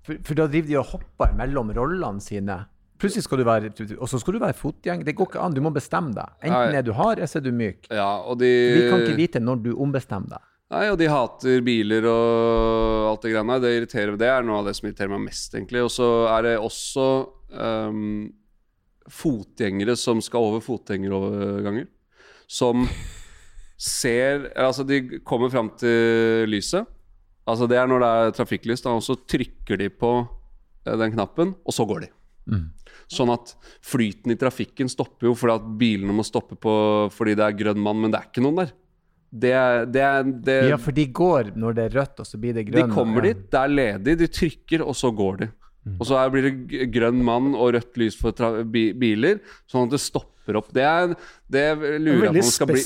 For, for da driver de og hopper mellom rollene sine. Plutselig skal du være Og så skal du være fotgjeng. Det går ikke an. Du må bestemme deg. Enten er du hard, eller så er du myk. Ja, de Vi kan ikke vite når du ombestemmer deg. Nei, og de hater biler og alt det greiene. Det irriterer Det er noe av det som irriterer meg mest, egentlig. Og så er det også um, fotgjengere som skal over fotgjengeroverganger. Som ser Altså, de kommer fram til lyset. Altså, det er når det er trafikklys, da, og så trykker de på eh, den knappen, og så går de. Sånn at flyten i trafikken stopper jo fordi at bilene må stoppe på fordi det er grønn mann, men det er ikke noen der. Det det det, Ja, for de går når det er rødt, og så blir det de kommer dit, det er ledig, de trykker, og så går de. Mm. Og så blir det grønn mann og rødt lys for tra biler, sånn at det stopper opp. Det, er, det lurer en veldig skal bli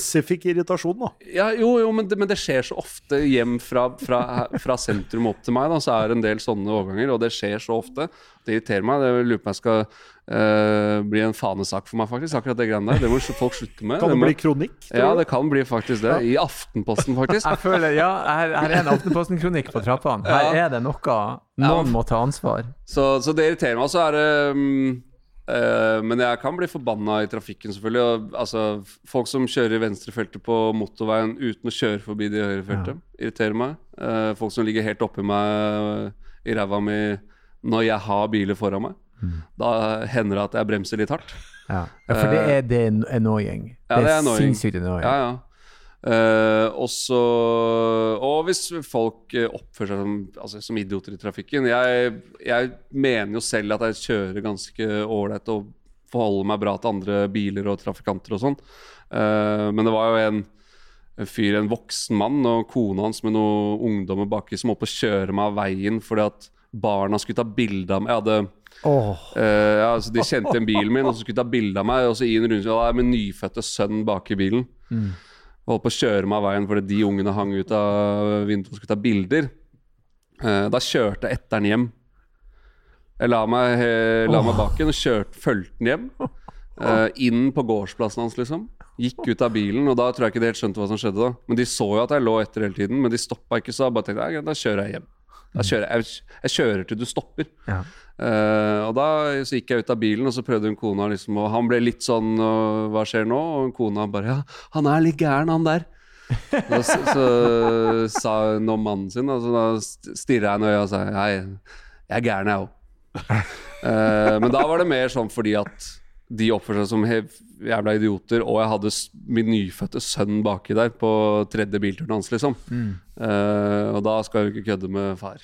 irritasjon, da. ja, Jo, jo, men det, men det skjer så ofte hjem fra, fra, fra sentrum opp til meg. Da, så er det en del sånne overganger, og det skjer så ofte. Det irriterer meg. Det lurer på om jeg skal eh, bli en fanesak for meg, faktisk. Akkurat det greiene der. Det må folk slutte med. Kan det må- bli kronikk? Ja, det kan bli faktisk det. I Aftenposten, faktisk. Jeg føler, ja, her, her er en Aftenposten-kronikk på trappene. Her Ja. er det noe Noen må ta ansvar. Så, så det irriterer meg. Og så er det um, uh, Men jeg kan bli forbanna i trafikken, selvfølgelig. Og, altså, folk som kjører i venstrefeltet på motorveien uten å kjøre forbi det høyrefeltet, irriterer meg. Uh, folk som ligger helt oppi meg i ræva mi når jeg har biler foran meg. Da hender det at jeg bremser litt hardt. Ja. ja, for det er, det er annoying. Ja, det er annoying. sinnssykt annoying. Ja, ja. Uh, også, Og hvis folk eh, oppfører seg som, altså, som idioter i trafikken jeg, jeg mener jo selv at jeg kjører ganske ålreit og forholder meg bra til andre biler og trafikanter og sånn. Uh, men det var jo en, en fyr, en voksen mann og kona hans med noen ungdommer baki som holdt på å kjøre meg av veien fordi at barna skulle ta bilde av meg. Jeg hadde Åh, Uh, ja, altså De kjente igjen bilen min og så skulle de ta bilde av meg. Og så i en jeg med nyfødte sønn bak i bilen. Og holdt på å kjøre meg av veien fordi de ungene hang ut av vinduet og skulle ta bilder. Uh, da kjørte jeg etter den hjem. Jeg la meg, eh, la meg bak og kjørte, fulgte den hjem. Uh, inn på gårdsplassen hans, liksom. Gikk ut av bilen, og da tror jeg ikke de helt skjønte hva som skjedde. da Men de så jo at jeg lå etter hele tiden, men de stoppa ikke, så jeg bare tenkte jeg, da kjører jeg hjem. Da kjører jeg, jeg, kjører til du stopper. ja. Uh, og da så gikk jeg ut av bilen, og så prøvde hun kona liksom Og han ble litt sånn og, Hva skjer nå? Og kona bare Ja, han er litt gæren, han der. da, så, så sa hun om mannen sin, og så da stirra jeg i øya og sa Hei, jeg er gæren, jeg òg. men da var det mer sånn fordi at de oppførte seg som jævla idioter, og jeg hadde min nyfødte sønn baki der på tredje bilturen hans, liksom. Eh, og da skal jeg jo ikke kødde med far.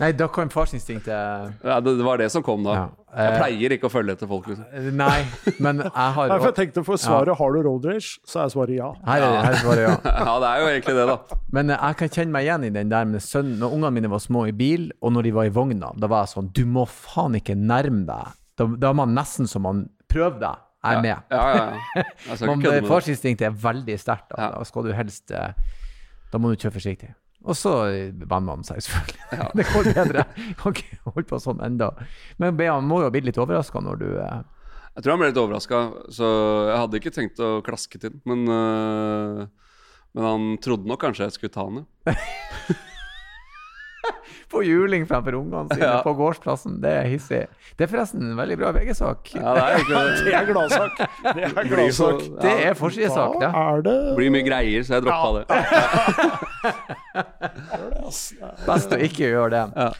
Nei, da kom farsinstinktet Ja, det, det var det som kom da. Ja. Jeg Eh, pleier ikke å følge etter folk. liksom Nei, men jeg har Nei, for jeg tenkte for svaret har du road rage, så er svaret ja. Her er, her er svaret ja. Ja, det er jo egentlig det, da. Men eh, jeg kan kjenne meg igjen i den der med sønnen. Når ungene mine var små i bil, og når de var i vogna, da var jeg sånn Du må faen ikke nærme deg. Da, da var man nesten som man Prøv deg, jeg er med. Ja, ja, ja. Ikke kødde eh, fartsinstinktet er veldig sterkt. Da. Ja. da skal du helst eh, Da må du kjøre forsiktig. Og så eh, venner man seg, selvfølgelig. det går bedre. Kan ikke holde på sånn enda. Men Bean må jo ha blitt litt overraska når du Jeg tror han ble litt overraska, så jeg hadde ikke tenkt å klaske til den. Men, men han trodde nok kanskje jeg skulle ta han, ja. får juling fremfor ungene sine Ja. på gårdsplassen. Det er hissig. Det er forresten en veldig bra VG-sak. ja det er ikke, det. Det er gladsak. Det er gladsak. Det er forsidesak, det. er det blir mye greier, så jeg droppa det. Best å ikke gjøre det. Ja.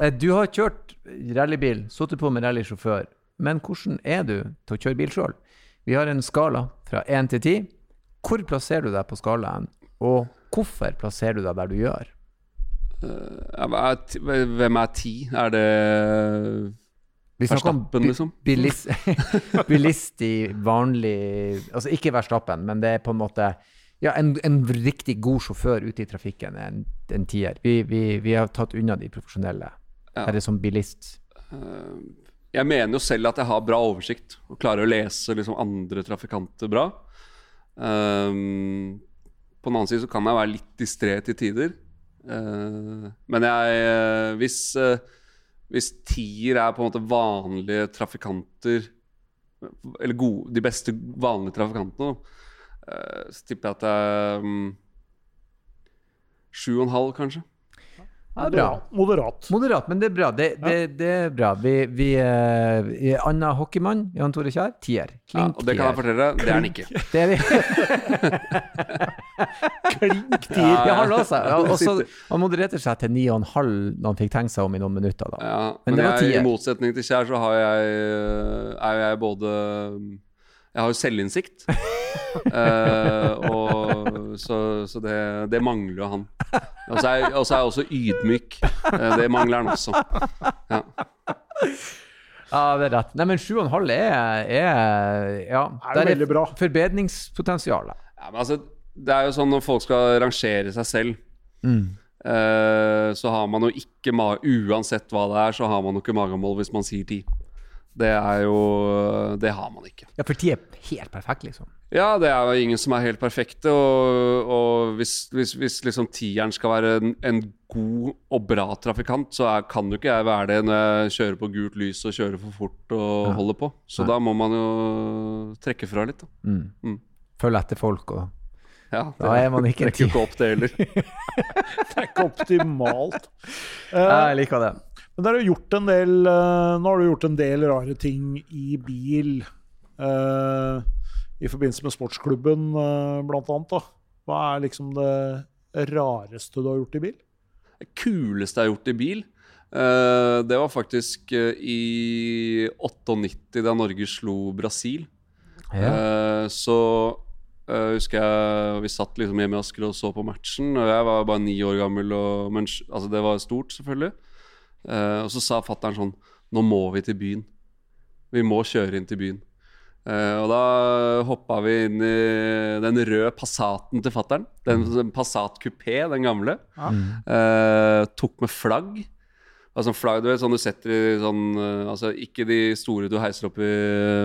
Eh, Du har kjørt rallybil, sittet på med rallysjåfør. Men hvordan er du til å kjøre bil sjøl? Vi har en skala fra 1 til 10. Hvor plasserer du deg på skalaen, og hvorfor plasserer du deg der du gjør? Ja, hva er ti- Hvem er ti? Er det Verstappen, liksom. bilist, bilist i vanlig Altså ikke Verstappen, men det er på en måte ja, en, en riktig god sjåfør ute i trafikken er en, en tier. Vi, vi, vi har tatt unna de profesjonelle. Ja. Er det som bilist? Eh, Jeg mener jo selv at jeg har bra oversikt og klarer å lese liksom andre trafikanter bra. Um, på den annen side så kan jeg være litt distré til tider. Eh, men jeg eh, Hvis, eh, hvis tier er på en måte vanlige trafikanter Eller gode, de beste vanlige trafikantene, så tipper jeg at det er mm, Sju og en halv, kanskje. Ja, bra. Moderat. Moderat, men det er bra. Det, det, det er bra. Vi, vi uh, Anna hockeymann, Jan Tore Kjær, tier. Ja, Klink og det kan jeg fortelle det er han ikke. Det er vi. Klink tier. Ja, Ja, han også. seg. Ja, og han modererte seg til ni og en halv når han fikk tenkt seg om i noen minutter. Da. Ja, Men men, det var jeg, i motsetning til Kjær, så har jeg, er jeg både Jeg har jo selvinnsikt. uh, og, så så det, det mangler jo han. Og så er, og så er jeg også ydmyk. Uh, det mangler han også. Ja. Ja, det er rett. Nei, men sju og en halv er, er Ja. Er der veldig bra. forbedringspotensial. Ja, men altså, det er jo sånn når folk skal rangere seg selv, Mm. eh, så har man jo ikke ma Uansett hva det er, så har man jo ikke magemål hvis man sier ti. Det er jo Det har man ikke. Ja, for de er helt perfekt, liksom. Ja, det er jo ingen som er helt perfekte, og, og hvis, hvis, hvis liksom tieren skal være en, en god og bra trafikant, så er, kan jo ikke jeg være det når jeg kjører på gult lys og kjører for fort og Ja. holder på. Så ja. da må man jo trekke fra litt, da. Mm. Mm. Følge etter folk og Ja, Da er man ikke en tier. tier. ikke opp det heller. Det er ikke optimalt. Uh, Jeg liker det. Men har gjort en del, eh, nå har du gjort en del rare ting i bil. eh, I forbindelse med sportsklubben, uh, blant annet. Da. Hva er liksom det rareste du har gjort i bil? Det kuleste jeg har gjort i bil, eh, det var faktisk eh, i 98, da Norge slo Brasil. Ja. Eh, så Uh, husker jeg vi satt liksom hjemme i Asker og så på matchen. Og jeg var bare ni år gammel, og, men altså, det var stort, selvfølgelig. Eh, og så sa fattern sånn Nå må vi til byen. Vi må kjøre inn til byen. Uh, og da hoppa vi inn i den røde Passaten til fattern. Den, den Passat kupé, den gamle. Ja. Uh, tok med flagg. Altså flagg, du vet, sånn du setter i sånn Altså ikke de store du heiser opp i,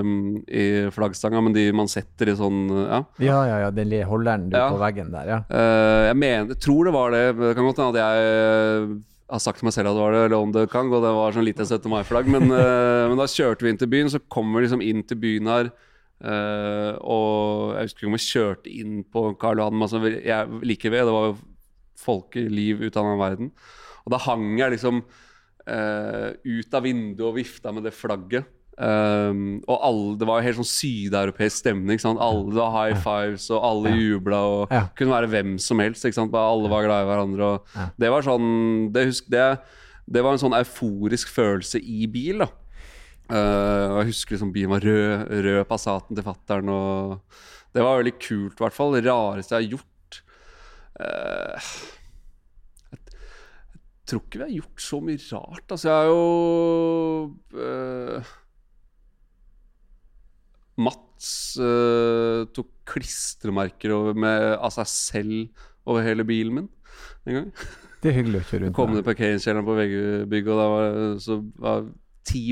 mm, i flaggstanga, men de man setter i sånn Ja. Ja, ja, ja, den lille holderen du Ja. på veggen der, ja. Eh, jeg mener, tror det var det. Det kan godt hende at jeg eh, har sagt til meg selv at det var det, eller om det kan gå. Det var sånn lite 17. mai-flagg. Men, uh, men da kjørte vi inn til byen, så kommer vi liksom inn til byen her. Uh, og jeg husker ikke om vi kjørte inn på Karl Johan, altså, jeg, like ved. Det var jo folkeliv ut av den verden. Og da hang jeg liksom uh, ut av vinduet og vifta med det flagget. Um, og alle, det var jo helt sånn sydeuropeisk stemning. Sant? Alle var high fives, og alle Ja. jubla. Og Ja. kunne være hvem som helst. Alle var glad i hverandre. Ja. Det var sånn det, husk, det, det var en sånn euforisk følelse i bil. da uh, Jeg husker liksom bilen var rød, rød Passaten til fattern. Det var veldig kult, i hvert fall. Det rareste jeg har gjort. Uh, jeg, tror ikke vi har gjort så mye rart. Altså, jeg er jo eh, Mats uh, tok klistremerker av altså seg selv over hele bilen min en gang. Det er hyggelig å kjøre rundt Kom ned parkeringskjelleren på VG-bygget, og da var, så var ti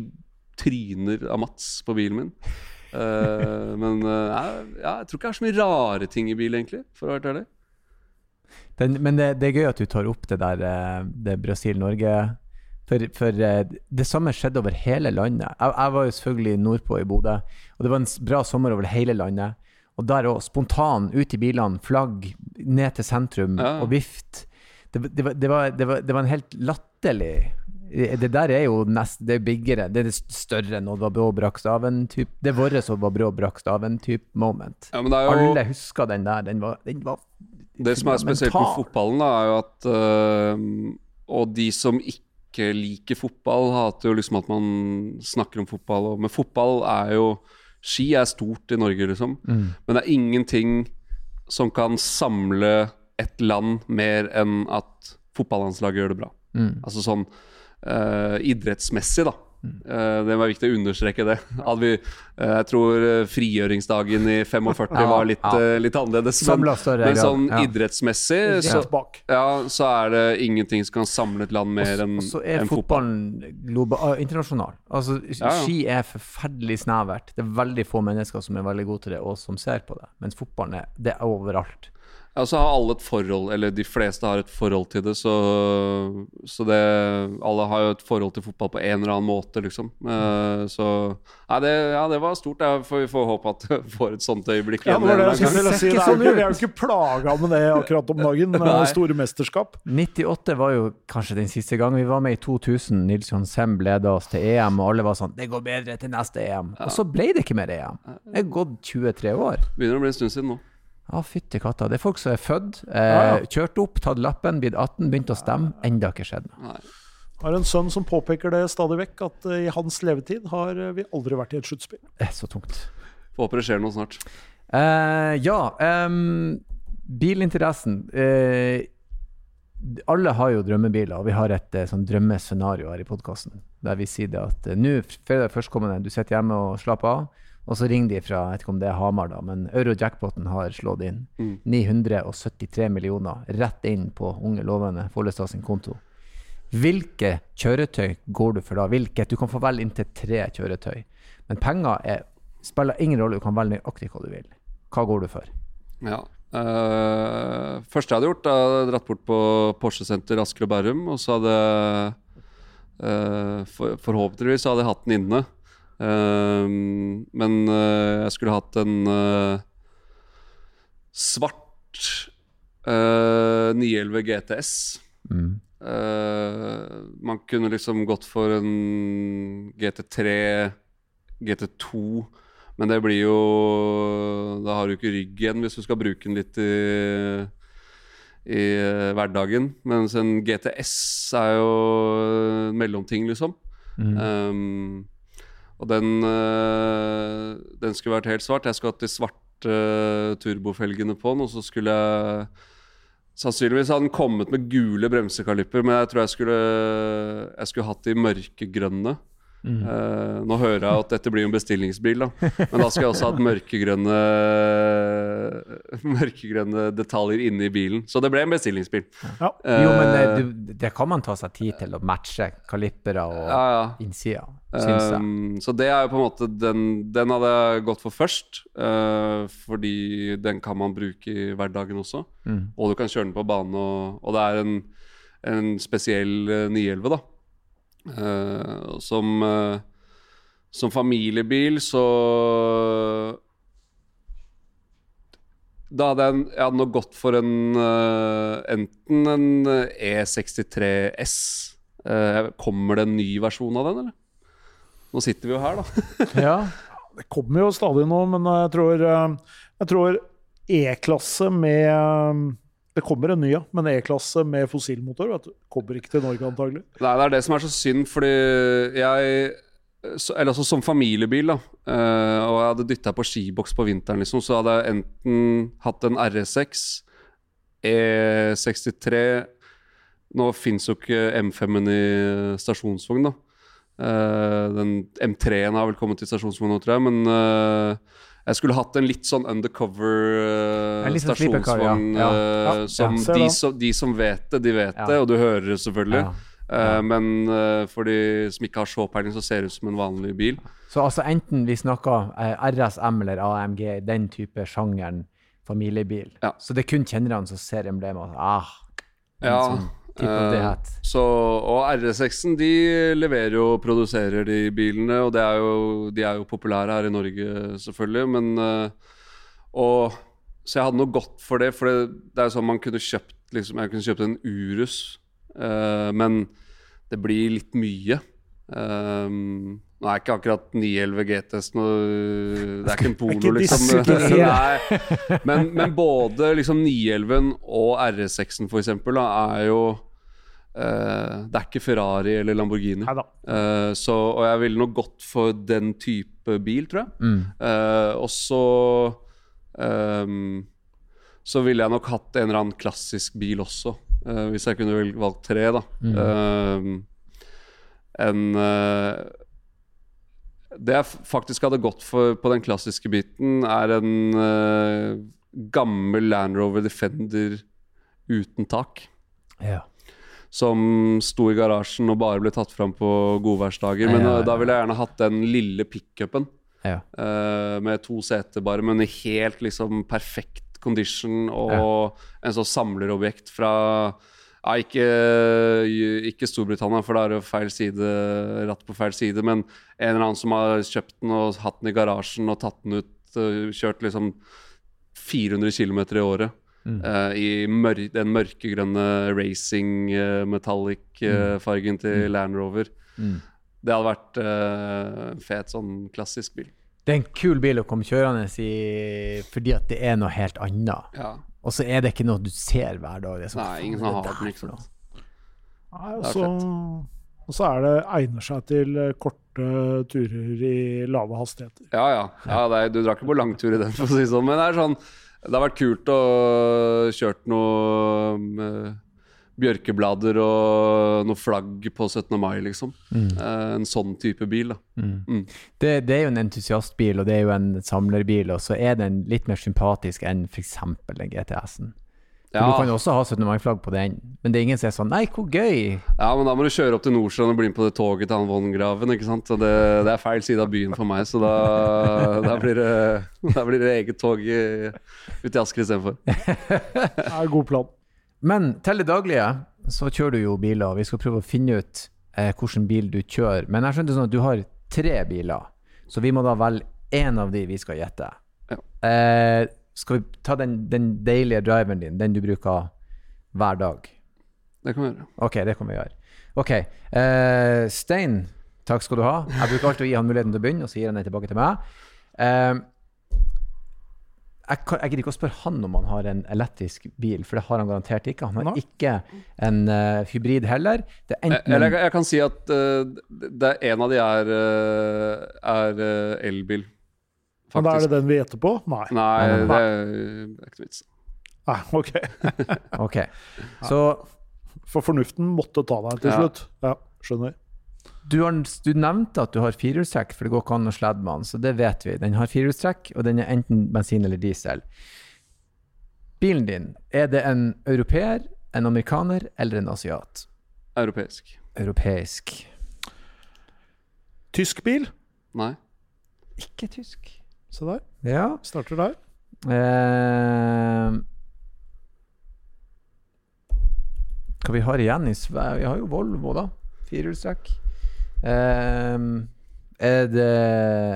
tryner av Mats på bilen min. Uh, men uh, ja, jeg tror ikke det er så mye rare ting i bil, egentlig, for å være ærlig. Den, men det, det er gøy at du tar opp det der det Brasil-Norge. For, for eh, det samme skjedde over hele landet. Jeg, jeg var jo selvfølgelig nordpå i Bodø, og det var en bra sommer over hele landet. Og der òg, spontan, ut i bilene, flagg, ned til sentrum Ja. og vift. Det, det, var, det, var, det, var, det var en helt latterlig Det der er jo nest, det er biggere, det er større enn Oddvar Brå brakk staven-type. Det er vårt Oddvar Brå brakk staven-type moment. Ja, jo Alle husker den der. Den var, den var Det som er spesielt med fotballen, da, er jo at øh, Og de som ikke liker fotball, hater jo liksom at man snakker om fotball. Og, men fotball er jo Ski er stort i Norge, liksom. Mm. Men det er ingenting som kan samle et land mer enn at fotballandslaget gjør det bra. Mm. Altså sånn uh, idrettsmessig, da. Eh, det var viktig å understreke det. Vi, eh, jeg tror eh, frigjøringsdagen i 45 Ja, var litt, ja. litt annerledes. Men, men sånn ja. idrettsmessig så, ja, så er det ingenting som kan samle et land mer enn Og så er fotballen global, ah, internasjonal. Altså. Ski er forferdelig snevert. Det er veldig få mennesker som er veldig gode til det, og som ser på det. Mens fotballen er, det er overalt. Ja, så har alle et forhold, eller de fleste har et forhold til det, så, så det Alle har jo et forhold til fotball på en eller annen måte, liksom. Uh, så Nei, det, ja, det var stort. Jeg får, vi får håpe at vi får et sånt øyeblikk Ja, å Det si. Det er, vi er jo ikke plaga med det akkurat om dagen. med. Store mesterskap. 98 var jo kanskje den siste gangen vi var med i 2000. Nils Johan Sem leda oss til EM, og alle var sånn 'Det går bedre til neste EM'. Og så ble det ikke mer EM. Det er gått 23 år. Begynner å bli en stund siden nå. Ja, fytti katta. Det er folk som er født, eh, Ja, ja. kjørt opp, tatt lappen, blitt 18, begynt å stemme. Enda ikke skjedd noe. Nei. Har en sønn som påpeker det stadig vekk, at eh, i hans levetid har eh, vi aldri vært i et sluttspill. Er så tungt. Får håpe det skjer noe snart. Eh, ja, Um, bilinteressen. Eh, alle har jo drømmebiler, og vi har et eh, sånn drømmescenario her i podkasten. Der vi sier det at eh, nå, fredag førstkommende, du sitter hjemme og slapper av, og så ringer de fra jeg vet ikke om det er Hamar, da, men Eurojackpoten har slått inn. Mm. 973 millioner rett inn på unge lovende Follestad sin konto. Hvilke kjøretøy går du for da? Hvilket? Du kan få velge inntil tre kjøretøy. Men penger er, spiller ingen rolle, du kan velge nøyaktig hva du vil. Hva går du for? Ja. Uh, første jeg hadde gjort, jeg hadde dratt bort på Porsche Senter Asker og Bærum, og så hadde uh, for, Forhåpentligvis hadde jeg hatt den inne. Uh, men uh, jeg skulle hatt en uh, svart uh, 911 GTS. Mm. Uh, man kunne liksom gått for en GT3, GT2, men det blir jo Da har du ikke rygg igjen hvis du skal bruke den litt i, i hverdagen. Mens en GTS er jo en mellomting, liksom. Mm. Um, og den, uh, den skulle vært helt svart. Jeg skulle hatt de svarte uh, turbofelgene på den, og så skulle jeg Sannsynligvis hadde den kommet med gule bremsekalipper, men jeg tror jeg skulle, jeg skulle hatt de mørkegrønne. Mm. Uh, nå hører jeg at dette blir en bestillingsbil, da. men da skal jeg også ha hatt mørkegrønne Mørkegrønne detaljer inne i bilen. Så det ble en bestillingsbil. Ja. Jo, men det, Eh, det kan man ta seg tid til å matche kalippere og ja, ja. innsida, syns jeg. Um, så det er jo på en måte den, den hadde jeg gått for først. uh, fordi den kan man bruke i hverdagen også. Mm. Og du kan kjøre den på bane, og, og det er en, en spesiell eh, 911, da. Uh, som, uh, som familiebil så Da hadde jeg, jeg hadde nok gått for en eh, enten en eh, E63 S. Eh, kommer det en ny versjon av den, eller? Nå sitter vi jo her, da. Ja. Det kommer jo stadig nå, men jeg tror, eh, jeg tror E-klasse med eh, Det kommer en ny, ja, men E-klasse med fossilmotor vet du, kommer ikke til Norge antagelig. Nei, det er det som er så synd, fordi jeg så, Eller altså som familiebil, da. Uh, og jeg hadde dytta på skiboks på vinteren, liksom, så hadde jeg enten hatt en RS6, E63 Nå fins jo ikke M5-en i stasjonsvogn, da. Uh, den M3-en har vel kommet til stasjonsvogn nå, tror jeg, men uh, jeg skulle hatt en litt sånn undercover uh, litt sånn car, ja. Ja. Ja, som, de, som de som vet det, de vet det, og du hører det selvfølgelig. Eh, men eh, for de som ikke har så peiling, så ser det ut som en vanlig bil. Så altså enten vi snakker eh, RSM eller AMG, den type sjangeren familiebil. Ja. Så det er kun kjennerne som ser emblemet. Ah, Ja, sånn. Så, og RS6-en de leverer jo og produserer de bilene, og det er jo, de er jo populære her i Norge, selvfølgelig. Men og, Så jeg hadde noe godt for det, for det, det er jo sånn man kunne kjøpt liksom, Jeg kunne kjøpt en Urus, eh, men det blir litt mye. Um, nå er ikke akkurat 911 GTS noe Det er ikke en polo, liksom. Nei. Men, men både liksom 911 og RS6-en, for eksempel, da, er jo Uh, Det er ikke Ferrari eller Lamborghini. Uh. Eh, så, og jeg ville nok gått for den type bil, tror jeg. Mm. Eh, og så um, Så ville jeg nok hatt en eller annen klassisk bil også, eh, hvis jeg kunne valgt tre, da. Mm. Ehm, en, eh, Det jeg faktisk hadde gått for på den klassiske biten, er en eh, gammel Land Rover Defender uten tak. Ja. Som sto i garasjen og bare ble tatt fram på godværsdager. Men Ja, ja, eh, da ville jeg gjerne hatt den lille pickupen ja. Uh, med to seter bare, men i helt liksom perfekt condition og en sånn samlerobjekt fra ja, ikke, ikke Storbritannia, for da er det feil side, ratt på feil side, men en eller annen som har kjøpt den og hatt den i garasjen og tatt den ut, eh, kjørt liksom 400 km i året. Mm. Uh, I mør den mørkegrønne racing uh, metallic-fargen til Land Rover. Mm. Det hadde vært eh, en fet sånn klassisk bil. Det er en kul bil å komme kjørende i fordi at det er noe helt annet. Ja. Og så er det ikke noe du ser hver dag. Det er sånn, Nei, ingen som har hatt den, ikke sant. Nei, Det og så, er det egner seg til eh, korte turer i lave hastigheter. Ja, ja. ja det er, du drar ikke på langtur i den, for å si det sånn. Men det er sånn Det har vært kult å kjørt noe um, bjørkeblader og noe flagg på 17. mai, liksom. Eh, en sånn type bil, da. Mm. Det, det er jo en entusiastbil, og det er jo en samlerbil, og så er den litt mer sympatisk enn f.eks. den GTS-en. Ja. Du kan også ha 17. mai-flagg på den, men det er ingen som er sånn Nei, hvor gøy! ja, men da må du kjøre opp til Nordstrand og bli med på det toget til han ikke sant. Det, det er feil side av byen for meg, så da, da, blir, det, da blir det eget tog ut i Asker istedenfor. Det er en god plan. Men til det daglige så kjører du jo biler, og vi skal prøve å finne ut eh, hvilken bil du kjører. Men jeg skjønte sånn at du har tre biler, så vi må da velge én av de vi skal gjette. Ja. Eh, skal vi ta den, den deilige driveren din, den du bruker hver dag? Det kan vi gjøre. Ok, det kan vi gjøre. Ok, eh, Stein, takk skal du ha. Jeg bruker alltid å gi han muligheten til å begynne, og så gir han den tilbake til meg. Eh, jeg, kan, jeg gidder ikke å spørre han om han har en elektrisk bil, for det har han garantert ikke. Han har Nei. ikke en uh, hybrid heller. Det enten Eller jeg, jeg kan si at uh, det er en av de er, eh, er uh, elbil, Men da er det den vi gjetter på? Nei. Nei, det er det er ikke noe vits. Nei, ok. Ok, så For fornuften måtte ta deg til Ja. slutt. Ja, skjønner. Du, har, du nevnte at du har firehjulstrekk, for det går ikke an å sledde med den, så det vet vi. Den har firehjulstrekk, og den er enten bensin eller diesel. Bilen din, er det en europeer, en amerikaner eller en asiat? Europeisk. Europeisk. Tysk bil. Nei. Ikke tysk. Se der. Ja. Starter der. Eh, hva vi har igjen i Sverige? Vi har jo Volvo, da. Firehjulstrekk. Eh, er det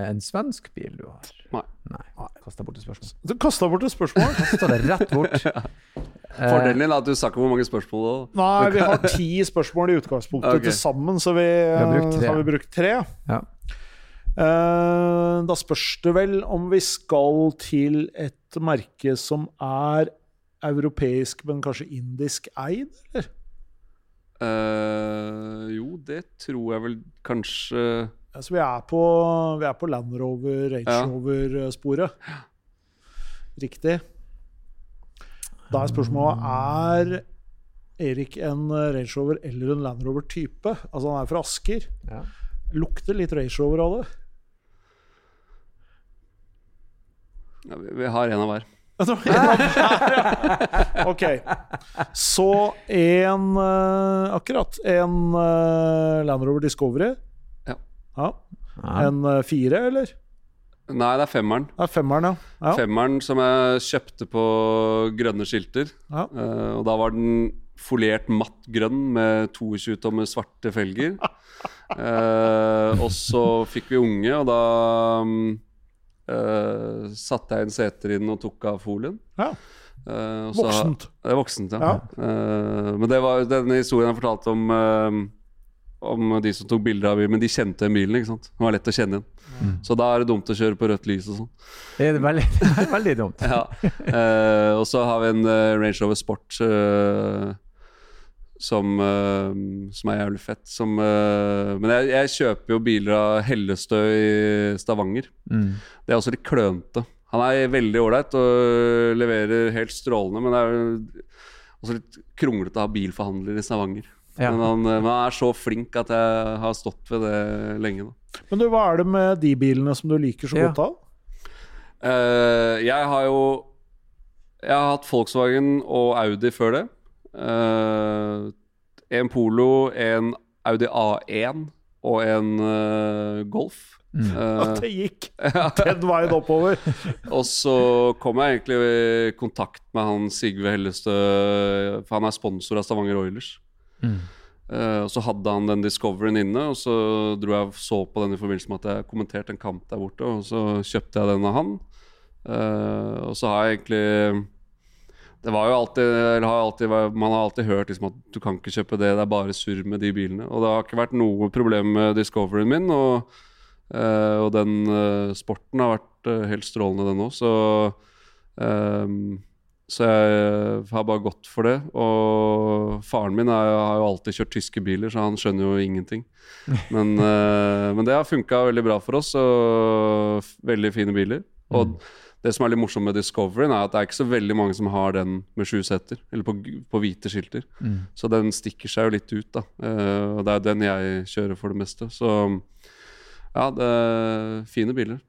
en svensk bil du har? Nei. Nei. Kasta bort et spørsmål. Du kasta bort et spørsmål. Kasta det rett bort. Eh, Fordelen din er at du sa ikke hvor mange spørsmål det var. Nei, vi har ti spørsmål i utgangspunktet okay. til sammen, så vi, har brukt tre. har vi brukt tre. Ja. Eh, da spørs det vel om vi skal til et merke som er europeisk, men kanskje indisk eid, eller? Eh, jo, det tror jeg vel kanskje Altså, vi, er på, vi er på Land Rover, Range Rover-sporet. Riktig. Da er spørsmålet er Erik en Range Rover eller en Land Rover-type. Altså, han er fra Asker. Ja. Lukter litt Range Rover av det. ja, vi, vi har en av hver. ok. Så en eh, Akkurat. En eh, Land Rover Discovery. Ja. ja. En eh, fire, eller? Nei, det er femmeren. Det er femmeren, ja. ja. Femmeren som jeg kjøpte på grønne skilter. Ja. Eh, og da var den foliert matt grønn med 22 tommer svarte felger. Eh, og så fikk vi unge, og da mm, eh, satte jeg inn seter i den og tok av folien. ja. Uh, så- Voksent. Det er voksent, ja. Ja. Uh, men det var denne historien jeg fortalte om Om de som tok bilder av bilen, men de kjente bilen. ikke sant? Den var lett å kjenne igjen. Så da er det dumt å kjøre på rødt lys og sånn. Det er veldig, veldig dumt. Ja. Eh, og så har vi en Range Rover Sport eh, som, uh, som er jævlig fett. Som, uh, men jeg, jeg kjøper jo biler av Hellestø i Stavanger. Mm. Det er også litt klønete. Han er veldig ålreit og leverer helt strålende, men det er også litt kronglete å ha bilforhandler i Stavanger. Ja. Men, han, men han er så flink at jeg har stått ved det lenge. Da. Men du, hva er det med de bilene som du liker så Ja. godt av? Uh, jeg har jo Jeg har hatt Volkswagen og Audi før det. Eh, en Polo, en Audi A1 og en uh, Golf. Mm. Eh, At det gikk den veien oppover. og så kom jeg egentlig i kontakt med han Sigve Hellestø, for han er sponsor av Stavanger Oilers. Mm. Uh, og så hadde han den Discoveryen inne, og så dro jeg og så på den i forbindelse med at jeg kommenterte en kamp der borte, og så kjøpte jeg den av han. Uh, og så har jeg egentlig Det var jo alltid, eller har alltid Man har alltid hørt liksom at du kan ikke kjøpe det, det er bare surr med de bilene. Og det har ikke vært noe problem med Discoveryen min, og, eh, og den eh, sporten har vært eh, helt strålende, den òg, så ehm, så jeg har bare gått for det. Og faren min er, har jo alltid kjørt tyske biler, så han skjønner jo ingenting. Men, men det har funka veldig bra for oss, og veldig fine biler. Og det som er litt morsomt med Discoveryen, er at det er ikke så veldig mange som har den med sju seter, eller på, på hvite skilter. Mm. Så den stikker seg jo litt ut, da. Eh, og det er den jeg kjører for det meste. Så ja, det er fine biler.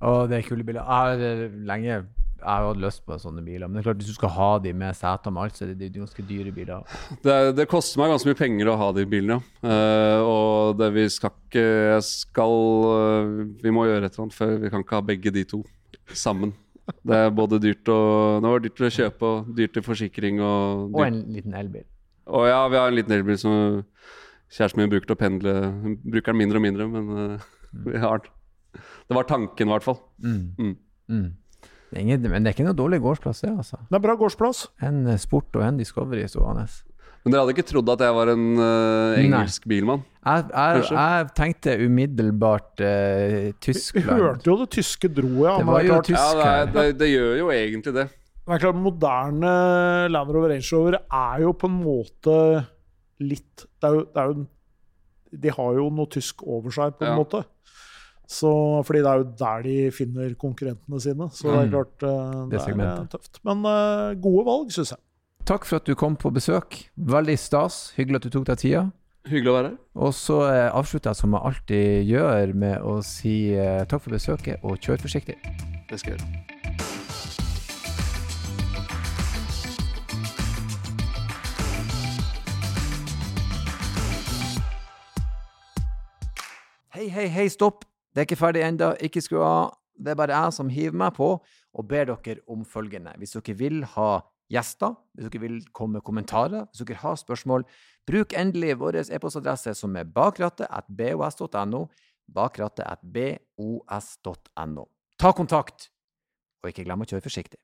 Og det er kule biler. Jeg har eh, lenge jeg har hatt lyst på sånne biler, men det er klart hvis du skal ha de med seter med alt, så er det, er ganske dyre biler. Det, det koster meg ganske mye penger å ha de bilene, ja. Uh, og det vi skal ikke Jeg skal uh, Vi må gjøre et eller annet, før. vi kan ikke ha begge de to sammen. Det er både dyrt og Det var dyrt å kjøpe og dyrt til forsikring og Og en liten elbil. Og ja, vi har en liten elbil som kjæresten min bruker til å pendle. Hun bruker den mindre og mindre, men uh, vi har den. Det var tanken, i hvert fall. Mm. Mm. Mm. Det ingen, men det er ikke noe dårlig gårdsplass, det, altså. Det er bra gårdsplass. En Sport og en Discovery stående. Men dere hadde ikke trodd at jeg var en uh, engelsk bilmann? Jeg, jeg, jeg tenkte umiddelbart eh, Vi Tyskland. hørte jo det tyske dro, ja. Det var er jo klart, tysk- Ja, det, er, det, det gjør jo egentlig det. det er klart moderne Land Rover Range Rover er jo på en måte litt Det er jo, det er jo De har jo noe tysk over seg, på en Ja. måte. Så, fordi det er jo der de finner konkurrentene sine. Så det er Mm. klart uh, Det det, er tøft. Men uh, gode valg, syns jeg. Takk for at du kom på besøk. Veldig stas. Hyggelig at du tok deg tida. Hyggelig å være her. Og så eh, avslutter jeg som jeg alltid gjør, med å si eh, takk for besøket, og kjør forsiktig. Det skal jeg gjøre. Hei, hei, hei, stopp! Det er ikke ferdig ennå. Ikke skru av. Det er bare jeg som hiver meg på og ber dere om følgende. Hvis dere vil ha gjester, hvis dere vil komme med kommentarer, hvis dere har spørsmål, bruk endelig vår e-postadresse som er bakrattet.bos.no. Bakrattet.bos.no. Ta kontakt, og ikke glem å kjøre forsiktig.